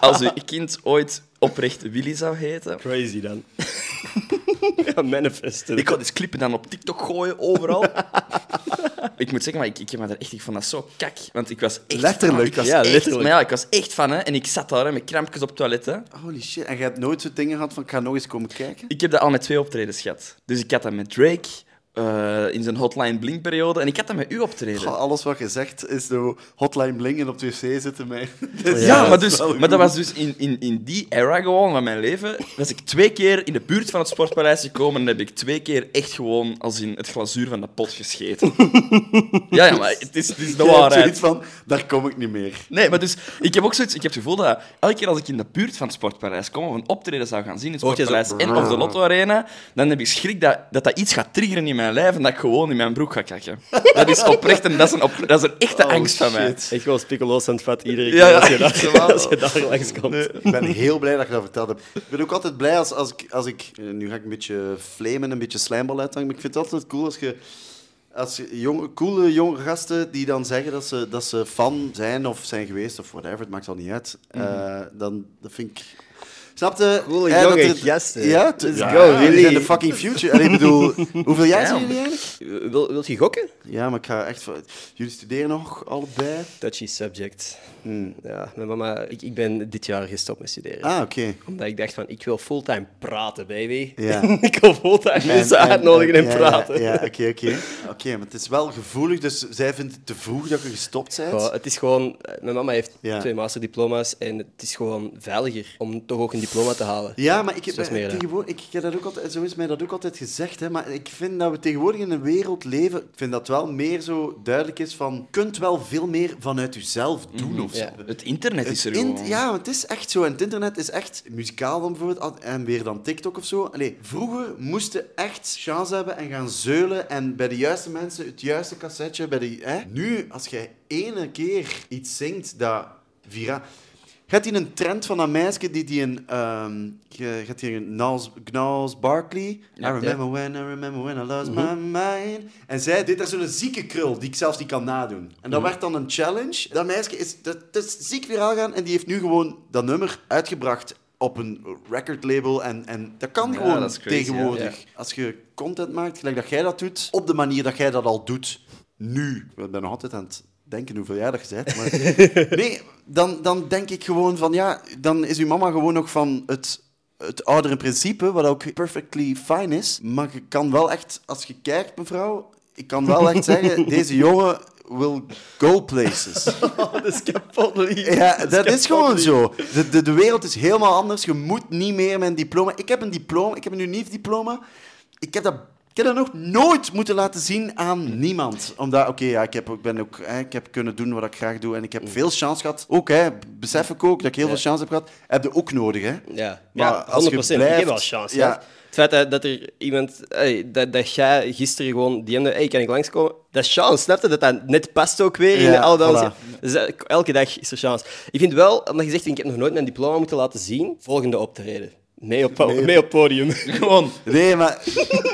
Als uw kind ooit oprecht Willy zou heten. Crazy dan. [laughs] [laughs] ja, manifesten. Ik ga die clippen dan op TikTok gooien, overal. [laughs] ik moet zeggen, maar ik, ik heb me daar echt... Ik vond dat zo kak. Want ik was echt Letterlijk. Ik was Ja, echt, letterlijk. Maar ja, ik was echt van, hè. En ik zat daar hè, met krampjes op het toilet, hè. Holy shit. En je hebt nooit zo'n dingen gehad van, ik ga nog eens komen kijken? Ik heb dat al met twee optredens gehad. Dus ik had dat met Drake eh, in zijn Hotline Bling-periode. En ik had dat met u optreden. Goh, alles wat je zegt is zo hotline blingen op de wc zitten mij. [laughs] Ja, maar, dus, maar dat was dus in, in, in die era gewoon van mijn leven. Was ik twee keer in de buurt van het Sportpaleis gekomen en heb ik twee keer echt gewoon als in het glazuur van de pot gescheten. [laughs] ja, ja, maar het is, het is de waarheid. van, daar kom ik niet meer. Nee, maar dus, ik heb ook zoiets, ik heb het gevoel dat elke keer als ik in de buurt van het Sportpaleis kom of een optreden zou gaan zien in het Sportpaleis en of de Lotto Arena, dan heb ik schrik dat, dat dat iets gaat triggeren in mijn lijf en dat ik gewoon in mijn broek ga kakken. Dat is oprecht en dat is een, op- dat is een echte Oh, angst van mij. Echt gewoon spikkeloos aan het vat iedere keer Ja, ja, als, je echt daar, wel. als je daar langs komt. Ik ben heel blij dat je dat verteld hebt. Ik ben ook altijd blij als, als ik... Als ik eh, nu ga ik een beetje flamen, een beetje slijmbal uithangen, maar ik vind het altijd cool als je... Als je jonge, coole jonge gasten die dan zeggen dat ze, dat ze fan zijn of zijn geweest of whatever, het maakt al niet uit. Eh, dan dat vind ik, Snap je? Coole Hè, jonge dat er- gasten. Ja, Let's ja, go, really. zijn de fucking future. Allee, ik bedoel, [laughs] hoeveel jaar zijn jullie eigenlijk? Wil, wilt je gokken? Ja, maar ik ga echt... Jullie studeren nog allebei? Touchy subject. Hmm. Ja, mijn mama, ik, ik ben dit jaar gestopt met studeren. Ah, oké. Omdat ik dacht van, ik wil fulltime praten, baby. Ja. [laughs] ik wil fulltime mensen uitnodigen en, praten. Ja, oké, oké. Oké, maar het is wel gevoelig, dus zij vindt het te vroeg dat je gestopt bent. Goh, het is gewoon... eh, Mijn mama heeft Ja. twee masterdiploma's en het is gewoon veiliger om toch ook een diploma te halen. Ja, maar ik, heb, is meer, hè. tegenwoordig, ik, heb dat ook altijd, zo is mij dat ook altijd gezegd, hè, maar ik vind dat we tegenwoordig in een wereld leven, ik vind dat wel meer zo duidelijk is van, je kunt wel veel meer vanuit jezelf doen of zo. Ja. Het internet is er gewoon. ja, het is echt zo. En het internet is echt muzikaal dan bijvoorbeeld, en weer dan TikTok of zo. Allee, vroeger moesten echt chance hebben en gaan zeulen en bij de juiste mensen het juiste cassetje. Bij de, hè? Nu, als jij ene keer iets zingt dat viraal... Gaat hij een trend van een meisje die die een... je- gaat hier een Gnals, Gnals Barkley. I remember when, I remember when I lost my mind. En zij deed daar zo'n zieke krul die ik zelfs niet kan nadoen. En dat werd dan een challenge. Dat meisje is, dat, dat is ziek viraal gaan en die heeft nu gewoon dat nummer uitgebracht op een recordlabel. En, en dat kan Ja, gewoon dat is crazy, tegenwoordig. Als je content maakt, gelijk dat jij dat doet, op de manier dat jij dat al doet, nu. Ik ben nog altijd aan het denken hoeveel jaar dat je bent. Maar [laughs] nee, dan, dan denk ik gewoon van ja, dan is uw mama gewoon nog van het, het oudere principe, wat ook perfectly fine is. Maar je kan wel echt, als je kijkt, mevrouw, ik kan wel echt zeggen, [laughs] deze jongen will go places. [laughs] dat is kapot lief. Ja, dat is gewoon zo. De, de, de wereld is helemaal anders. Je moet niet meer met een diploma. Ik heb een diploma, ik heb een unief diploma. Ik heb dat, ik heb dat nog nooit moeten laten zien aan niemand. Omdat, oké, ja, ik, heb, ik, ben ook, hè, ik heb kunnen doen wat ik graag doe. En ik heb veel chance gehad. Ook, hè, besef ik ook dat ik heel veel chance heb gehad. Heb je ook nodig, hè? Ja, Maar ja als 100%. je Ik heb blijft- wel chance. ja. Het feit dat, dat er iemand... hey, dat, dat jij gisteren gewoon DM'de... Hey, kan ik langskomen? Dat is chance, snap je? Dat dat net past ook weer in dansen. voilà. Dus eh, elke dag is er chance. Ik vind wel, omdat je zegt, ik heb nog nooit mijn diploma moeten laten zien, volgende optreden. Mee op, podium. Gewoon. Nee, maar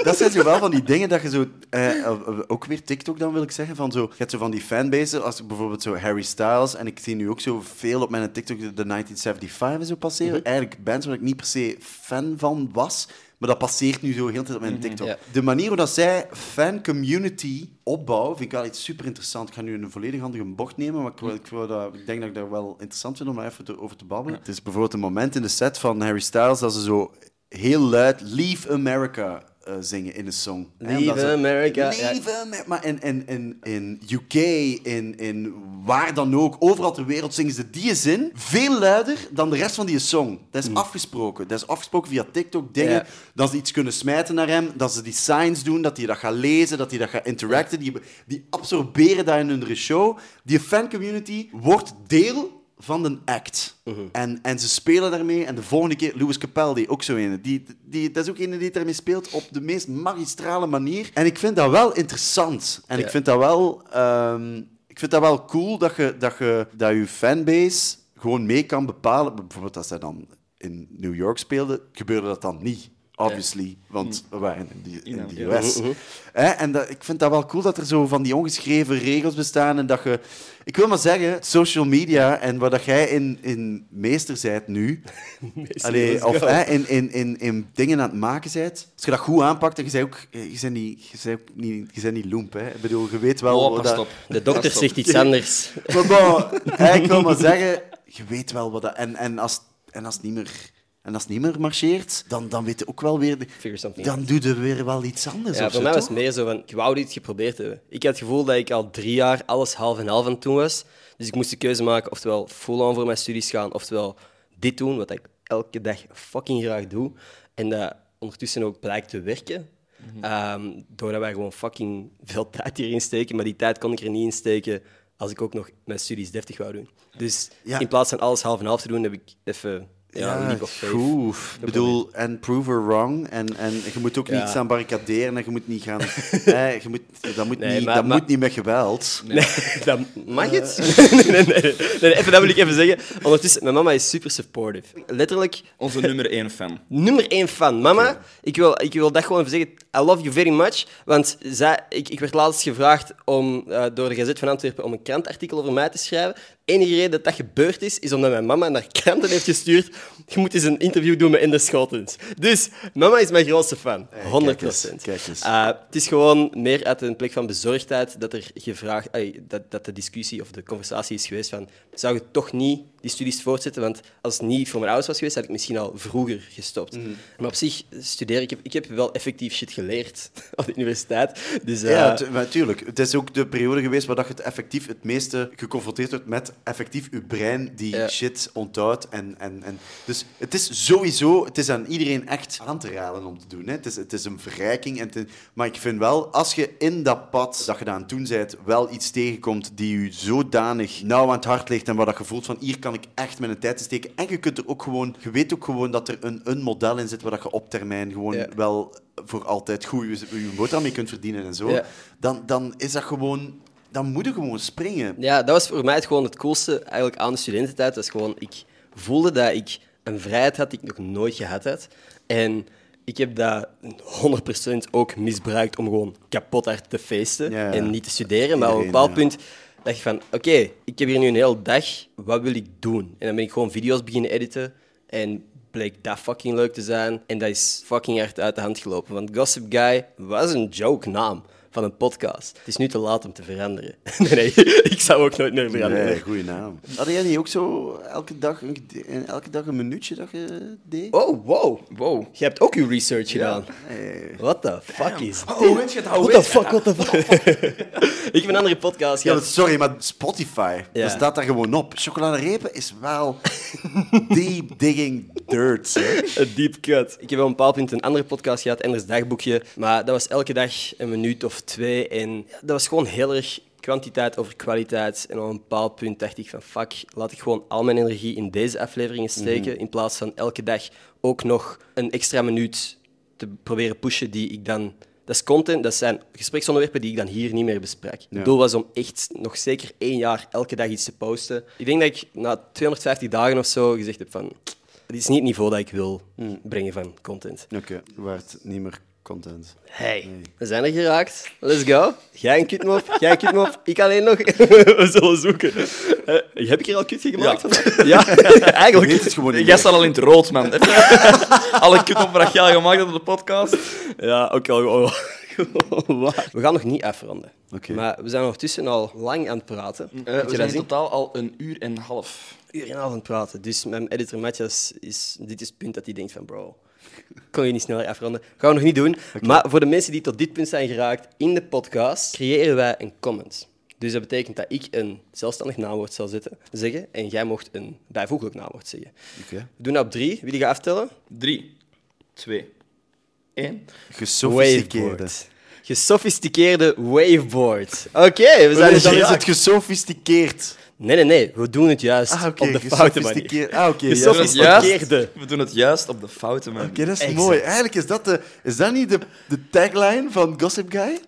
dat zijn zo wel van die dingen dat je zo... eh, eh, ook weer TikTok dan, wil ik zeggen. Van zo, je hebt zo van die fanbases, als bijvoorbeeld zo Harry Styles. En ik zie nu ook zo veel op mijn TikTok de 1975 en zo passeren. Eigenlijk bands waar ik niet per se fan van was. Maar dat passeert nu zo heel tijd op mijn TikTok. ja. De manier hoe dat zij fan-community opbouwen, vind ik wel iets super interessant. Ik ga nu een volledig andere bocht nemen, maar ik, wil- ik, wil dat, ik denk dat ik dat wel interessant vind om daar even te- over te babbelen. Het is bijvoorbeeld een moment in de set van Harry Styles dat ze zo heel luid Leave America eh, zingen in een song. Leave America, ja. Leave America. Maar in, in, in, in UK, in, in waar dan ook, overal ter wereld zingen ze die zin veel luider dan de rest van die song. Dat is afgesproken. Dat is afgesproken via TikTok, dingen. Dat ze iets kunnen smijten naar hem, dat ze die signs doen, dat hij dat gaat lezen, dat hij dat gaat interacten. Die, die absorberen dat in hun show. Die fancommunity wordt deel van de act. en, en ze spelen daarmee. En de volgende keer, Louis Capaldi, ook zo een. Die, die, dat is ook een die daarmee speelt op de meest magistrale manier. En ik vind dat wel interessant. En Ja. ik vind dat wel... ehm, ik vind dat wel cool dat je, dat je dat je fanbase gewoon mee kan bepalen. Bijvoorbeeld als zij dan in New York speelden, gebeurde dat dan niet. Obviously, want we waren in, die, in de Ja. US. Hè, en dat, ik vind dat wel cool dat er zo van die ongeschreven regels bestaan. En dat je... Ik wil maar zeggen, social media en waar dat jij in, in meester bent nu... [laughs] Allee, let's of hè, in, in, in, in dingen aan het maken bent. Als je dat goed aanpakt, en je bent ook... eh, Je bent niet, je bent ook niet, je bent niet loemp, hè. Ik bedoel, je weet wel... Oh, wat dat- op. [laughs] De dokter zegt iets anders. maar bon, hè, ik wil maar zeggen, je weet wel wat dat... En, en, als, en als het niet meer... En als het niet meer marcheert, dan, dan weet je ook wel weer... Figure something Dan doe je weer wel iets anders. Ja, of voor zo, mij was het meer zo van, ik wou dit geprobeerd hebben. Ik had het gevoel dat ik al drie jaar alles half en half aan het doen was. Dus ik moest de keuze maken, oftewel full-on voor mijn studies gaan, oftewel dit doen, wat ik elke dag fucking graag doe. En dat ondertussen ook blijkt te werken. Ehm, doordat wij gewoon fucking veel tijd hierin steken. Maar die tijd kon ik er niet in steken als ik ook nog mijn studies deftig wou doen. Dus Ja. in plaats van alles half en half te doen, heb ik even ja, League of Faith. goed. Ik bedoel, en prove her wrong. En, en je moet ook Ja. niet staan barricaderen en je moet niet gaan... [laughs] hè, je moet, dat moet, Nee, niet, maar- dat maar- moet niet met geweld. Nee, [laughs] dat mag het? nee, [laughs] nee, nee, nee, nee, even, dat wil ik even zeggen. Ondertussen, mijn mama is super supportive. Letterlijk Onze nummer één fan. nummer één fan. Mama, ik, wil, ik wil dat gewoon even zeggen. I love you very much. Want zij, ik, ik werd laatst gevraagd om, eh, door de Gazet van Antwerpen om een krantartikel over mij te schrijven. Enige reden dat dat gebeurd is, is omdat mijn mama naar kranten heeft gestuurd. Je moet eens een interview doen met Inde Schotens. Dus mama is mijn grootste fan. 100 kijk eens, kijk eens. Uh, het is gewoon meer uit een plek van bezorgdheid dat er gevraagd, dat, dat de discussie of de conversatie is geweest van zou je toch niet die studies voortzetten? Want als het niet voor mijn ouders was geweest, had ik misschien al vroeger gestopt. Mhm. Maar op zich, studeren, ik heb, ik heb wel effectief shit geleerd [laughs] op de universiteit. Dus, uh, Ja, tu- maar tuurlijk. Het is ook de periode geweest waar je het effectief het meeste geconfronteerd wordt met effectief je brein die Ja. shit onthoudt. En, en, en, dus het is sowieso, het is aan iedereen echt aan te raden om te doen. Hè. Het, is, het is een verrijking. En maar ik vind wel, als je in dat pad dat je daar aan het doen bent, wel iets tegenkomt die je zodanig nauw aan het hart ligt en waar dat je voelt van hier kan ik echt mijn tijd in steken. En je kunt er ook gewoon, je weet ook gewoon dat er een, een model in zit waar dat je op termijn gewoon Ja. wel voor altijd goed je, je boterham mee kunt verdienen en zo Ja. dan, dan is dat gewoon... Dan moet je gewoon springen. Ja, dat was voor mij het, gewoon het coolste eigenlijk aan de studententijd. Dat is gewoon, ik voelde dat ik een vrijheid had die ik nog nooit gehad had. En ik heb dat 100% ook misbruikt om gewoon kapot hard te feesten Ja, ja. en niet te studeren. Maar op een bepaald ja. punt dacht ik van, oké, ik heb hier nu een hele dag, wat wil ik doen? En dan ben ik gewoon video's beginnen editen en bleek dat fucking leuk te zijn. En dat is fucking hard uit de hand gelopen. Want Gossip Guy was een joke naam van een podcast. Het is nu te laat om te veranderen. [laughs] nee, nee, ik zou ook nooit meer veranderen. Nee, goede naam. Had jij niet ook zo elke dag een, elke dag een minuutje dat je deed? Oh, wow. Wow. Je hebt ook je research gedaan. Nee. What the fuck is Oh, dit? weet je het? Oh, What the fuck, what the fuck? ik heb een andere podcast Ja, gehad. sorry, maar Spotify, Ja. dat staat daar gewoon op. Chocoladerepen is wel [laughs] deep digging dirt. Een deep cut. Ik heb op een bepaald punt een andere podcast gehad, Enders Dagboekje. Maar dat was elke dag een minuut of twee. En ja, dat was gewoon heel erg kwantiteit over kwaliteit. En op een bepaald punt dacht ik van fuck, laat ik gewoon al mijn energie in deze afleveringen steken. In plaats van elke dag ook nog een extra minuut te proberen pushen die ik dan... Dat is content, dat zijn gespreksonderwerpen die ik dan hier niet meer bespreek. Het doel was om echt nog zeker één jaar elke dag iets te posten. Ik denk dat ik na 250 dagen of zo gezegd heb van... Het is niet het niveau dat ik wil brengen van content. Oké, waard niet meer content. Hey, we zijn er geraakt. Let's go. Jij een kutmop, jij een kutmop, [laughs] ik alleen nog. we zullen zoeken. Eh, heb ik hier al kutje gemaakt? [laughs] Ja. vandaag? [laughs] ja, eigenlijk. Het gewoon niet Jij meer. staat al in het rood, man. Alle kutopdracht jij gemaakt hebt op de podcast. Ja, ook al. oh, waar. We gaan nog niet afronden. Oké. Maar we zijn ondertussen al lang aan het praten. Eh, we zijn in totaal al een uur en een half. uur en een half aan het praten. Dus mijn editor Matthias is... Dit is het punt dat hij denkt van... Bro, kon je niet sneller afronden? Gaan we nog niet doen. Maar voor de mensen die tot dit punt zijn geraakt in de podcast, creëren wij een comment. Dus dat betekent dat ik een zelfstandig naamwoord zal zetten, zeggen en jij mocht een bijvoeglijk naamwoord zeggen. Oké. We doen dat op drie. Wie die gaat aftellen? Drie, twee, één. Gesofisticeerde. Gesofisticeerde waveboard. Oké, we zijn Dan er is het gesofisticeerd. Nee, nee, nee. We doen het juist Ah, op de foute manier. Ah, oké. ja. We doen het Gesofisticeerde. juist- We doen het juist op de foute manier. Oké, dat is Exact. mooi. Eigenlijk is dat, de, is dat niet de, de tagline van Gossip Guy?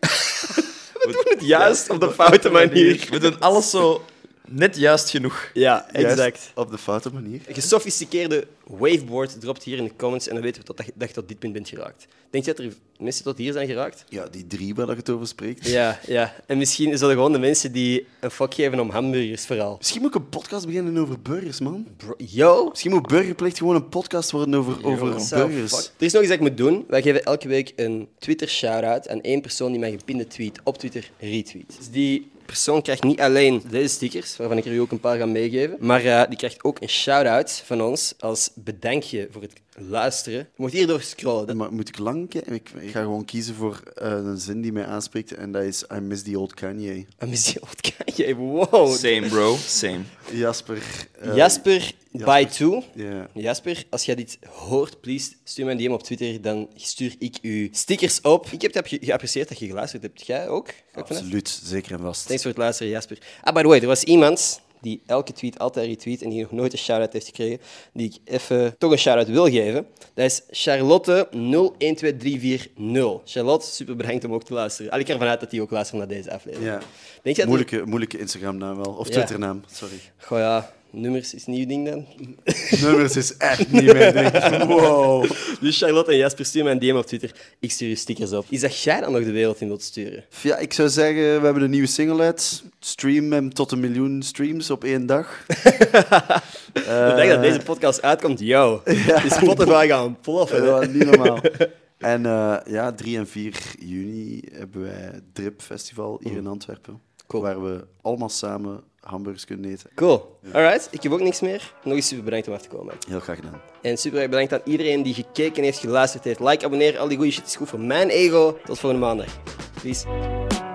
[laughs] We doen het juist op de foute manier. We doen alles zo net juist genoeg. Ja, Juist exact. op de foute manier. gesofisticeerde waveboard dropt hier in de comments en dan weten we dat, je- dat je tot dit punt bent geraakt. Denk je dat er mensen tot hier zijn geraakt? Ja, die drie waar je het over spreekt. Ja, ja. En misschien zullen gewoon de mensen die een fuck geven om hamburgers vooral. Misschien moet ik een podcast beginnen over burgers, man. Bro, yo, Misschien moet Burgerplicht gewoon een podcast worden over, over burgers. fuck- Er is nog iets dat ik moet doen. Wij geven elke week een Twitter-shout-out aan één persoon die mijn gepinde tweet op Twitter retweet. Dus die persoon krijgt niet alleen deze stickers, waarvan ik er u ook een paar ga meegeven, maar eh, die krijgt ook een shout-out van ons als bedankje voor het luisteren. Je moet hierdoor scrollen. Dat- Maar moet ik lang kijken? Ik, ik ga gewoon kiezen voor eh, een zin die mij aanspreekt en dat is I miss the old Kanye. Ah, missie old Kanye. Wow. Same, bro. Same. Jasper. eh, Jasper, by two. Ja. Jasper, als jij dit hoort, please stuur mij een DM op Twitter, dan stuur ik u stickers op. Ik heb het ge- geapprecieerd dat je geluisterd hebt. Jij ook? Vanuit? Absoluut, zeker en vast. Thanks voor het luisteren, Jasper. Ah, by the way, er was iemand die elke tweet altijd retweet en die nog nooit een shout-out heeft gekregen, die ik even toch een shout-out wil geven. Dat is Charlotte012340. Charlotte, super bedankt om ook te luisteren. Al ik ervan uit dat die ook luistert naar deze aflevering. Ja. Denk je dat Moeilijke, moeilijke Instagram-naam wel. Of Ja. Twitter-naam, sorry. Goh ja, nummers is nieuw ding dan. [laughs] Nummers is echt niet mijn ding. [laughs] Wow. Dus Charlotte en Jasper, stuur mij een DM op Twitter. Ik stuur je stickers op. Is dat jij dan nog de wereld in wilt sturen? Ja, ik zou zeggen, we hebben een nieuwe single uit. Stream hem tot een miljoen streams op één dag. [laughs] De dag dat deze podcast uitkomt, yo. De Spotify gaan ploffen. hè. Ja, niet normaal. En eh, ja, 3 en 4 juni hebben wij Drip Festival hier in Antwerpen. Cool. Waar we allemaal samen hamburgers kunnen eten. Cool. Alright, ik heb ook niks meer. Nog eens super bedankt om af te komen. Heel graag gedaan. En super bedankt aan iedereen die gekeken heeft, geluisterd heeft. Like, abonneer, al die goede shit is goed voor mijn ego. Tot volgende maandag. Peace.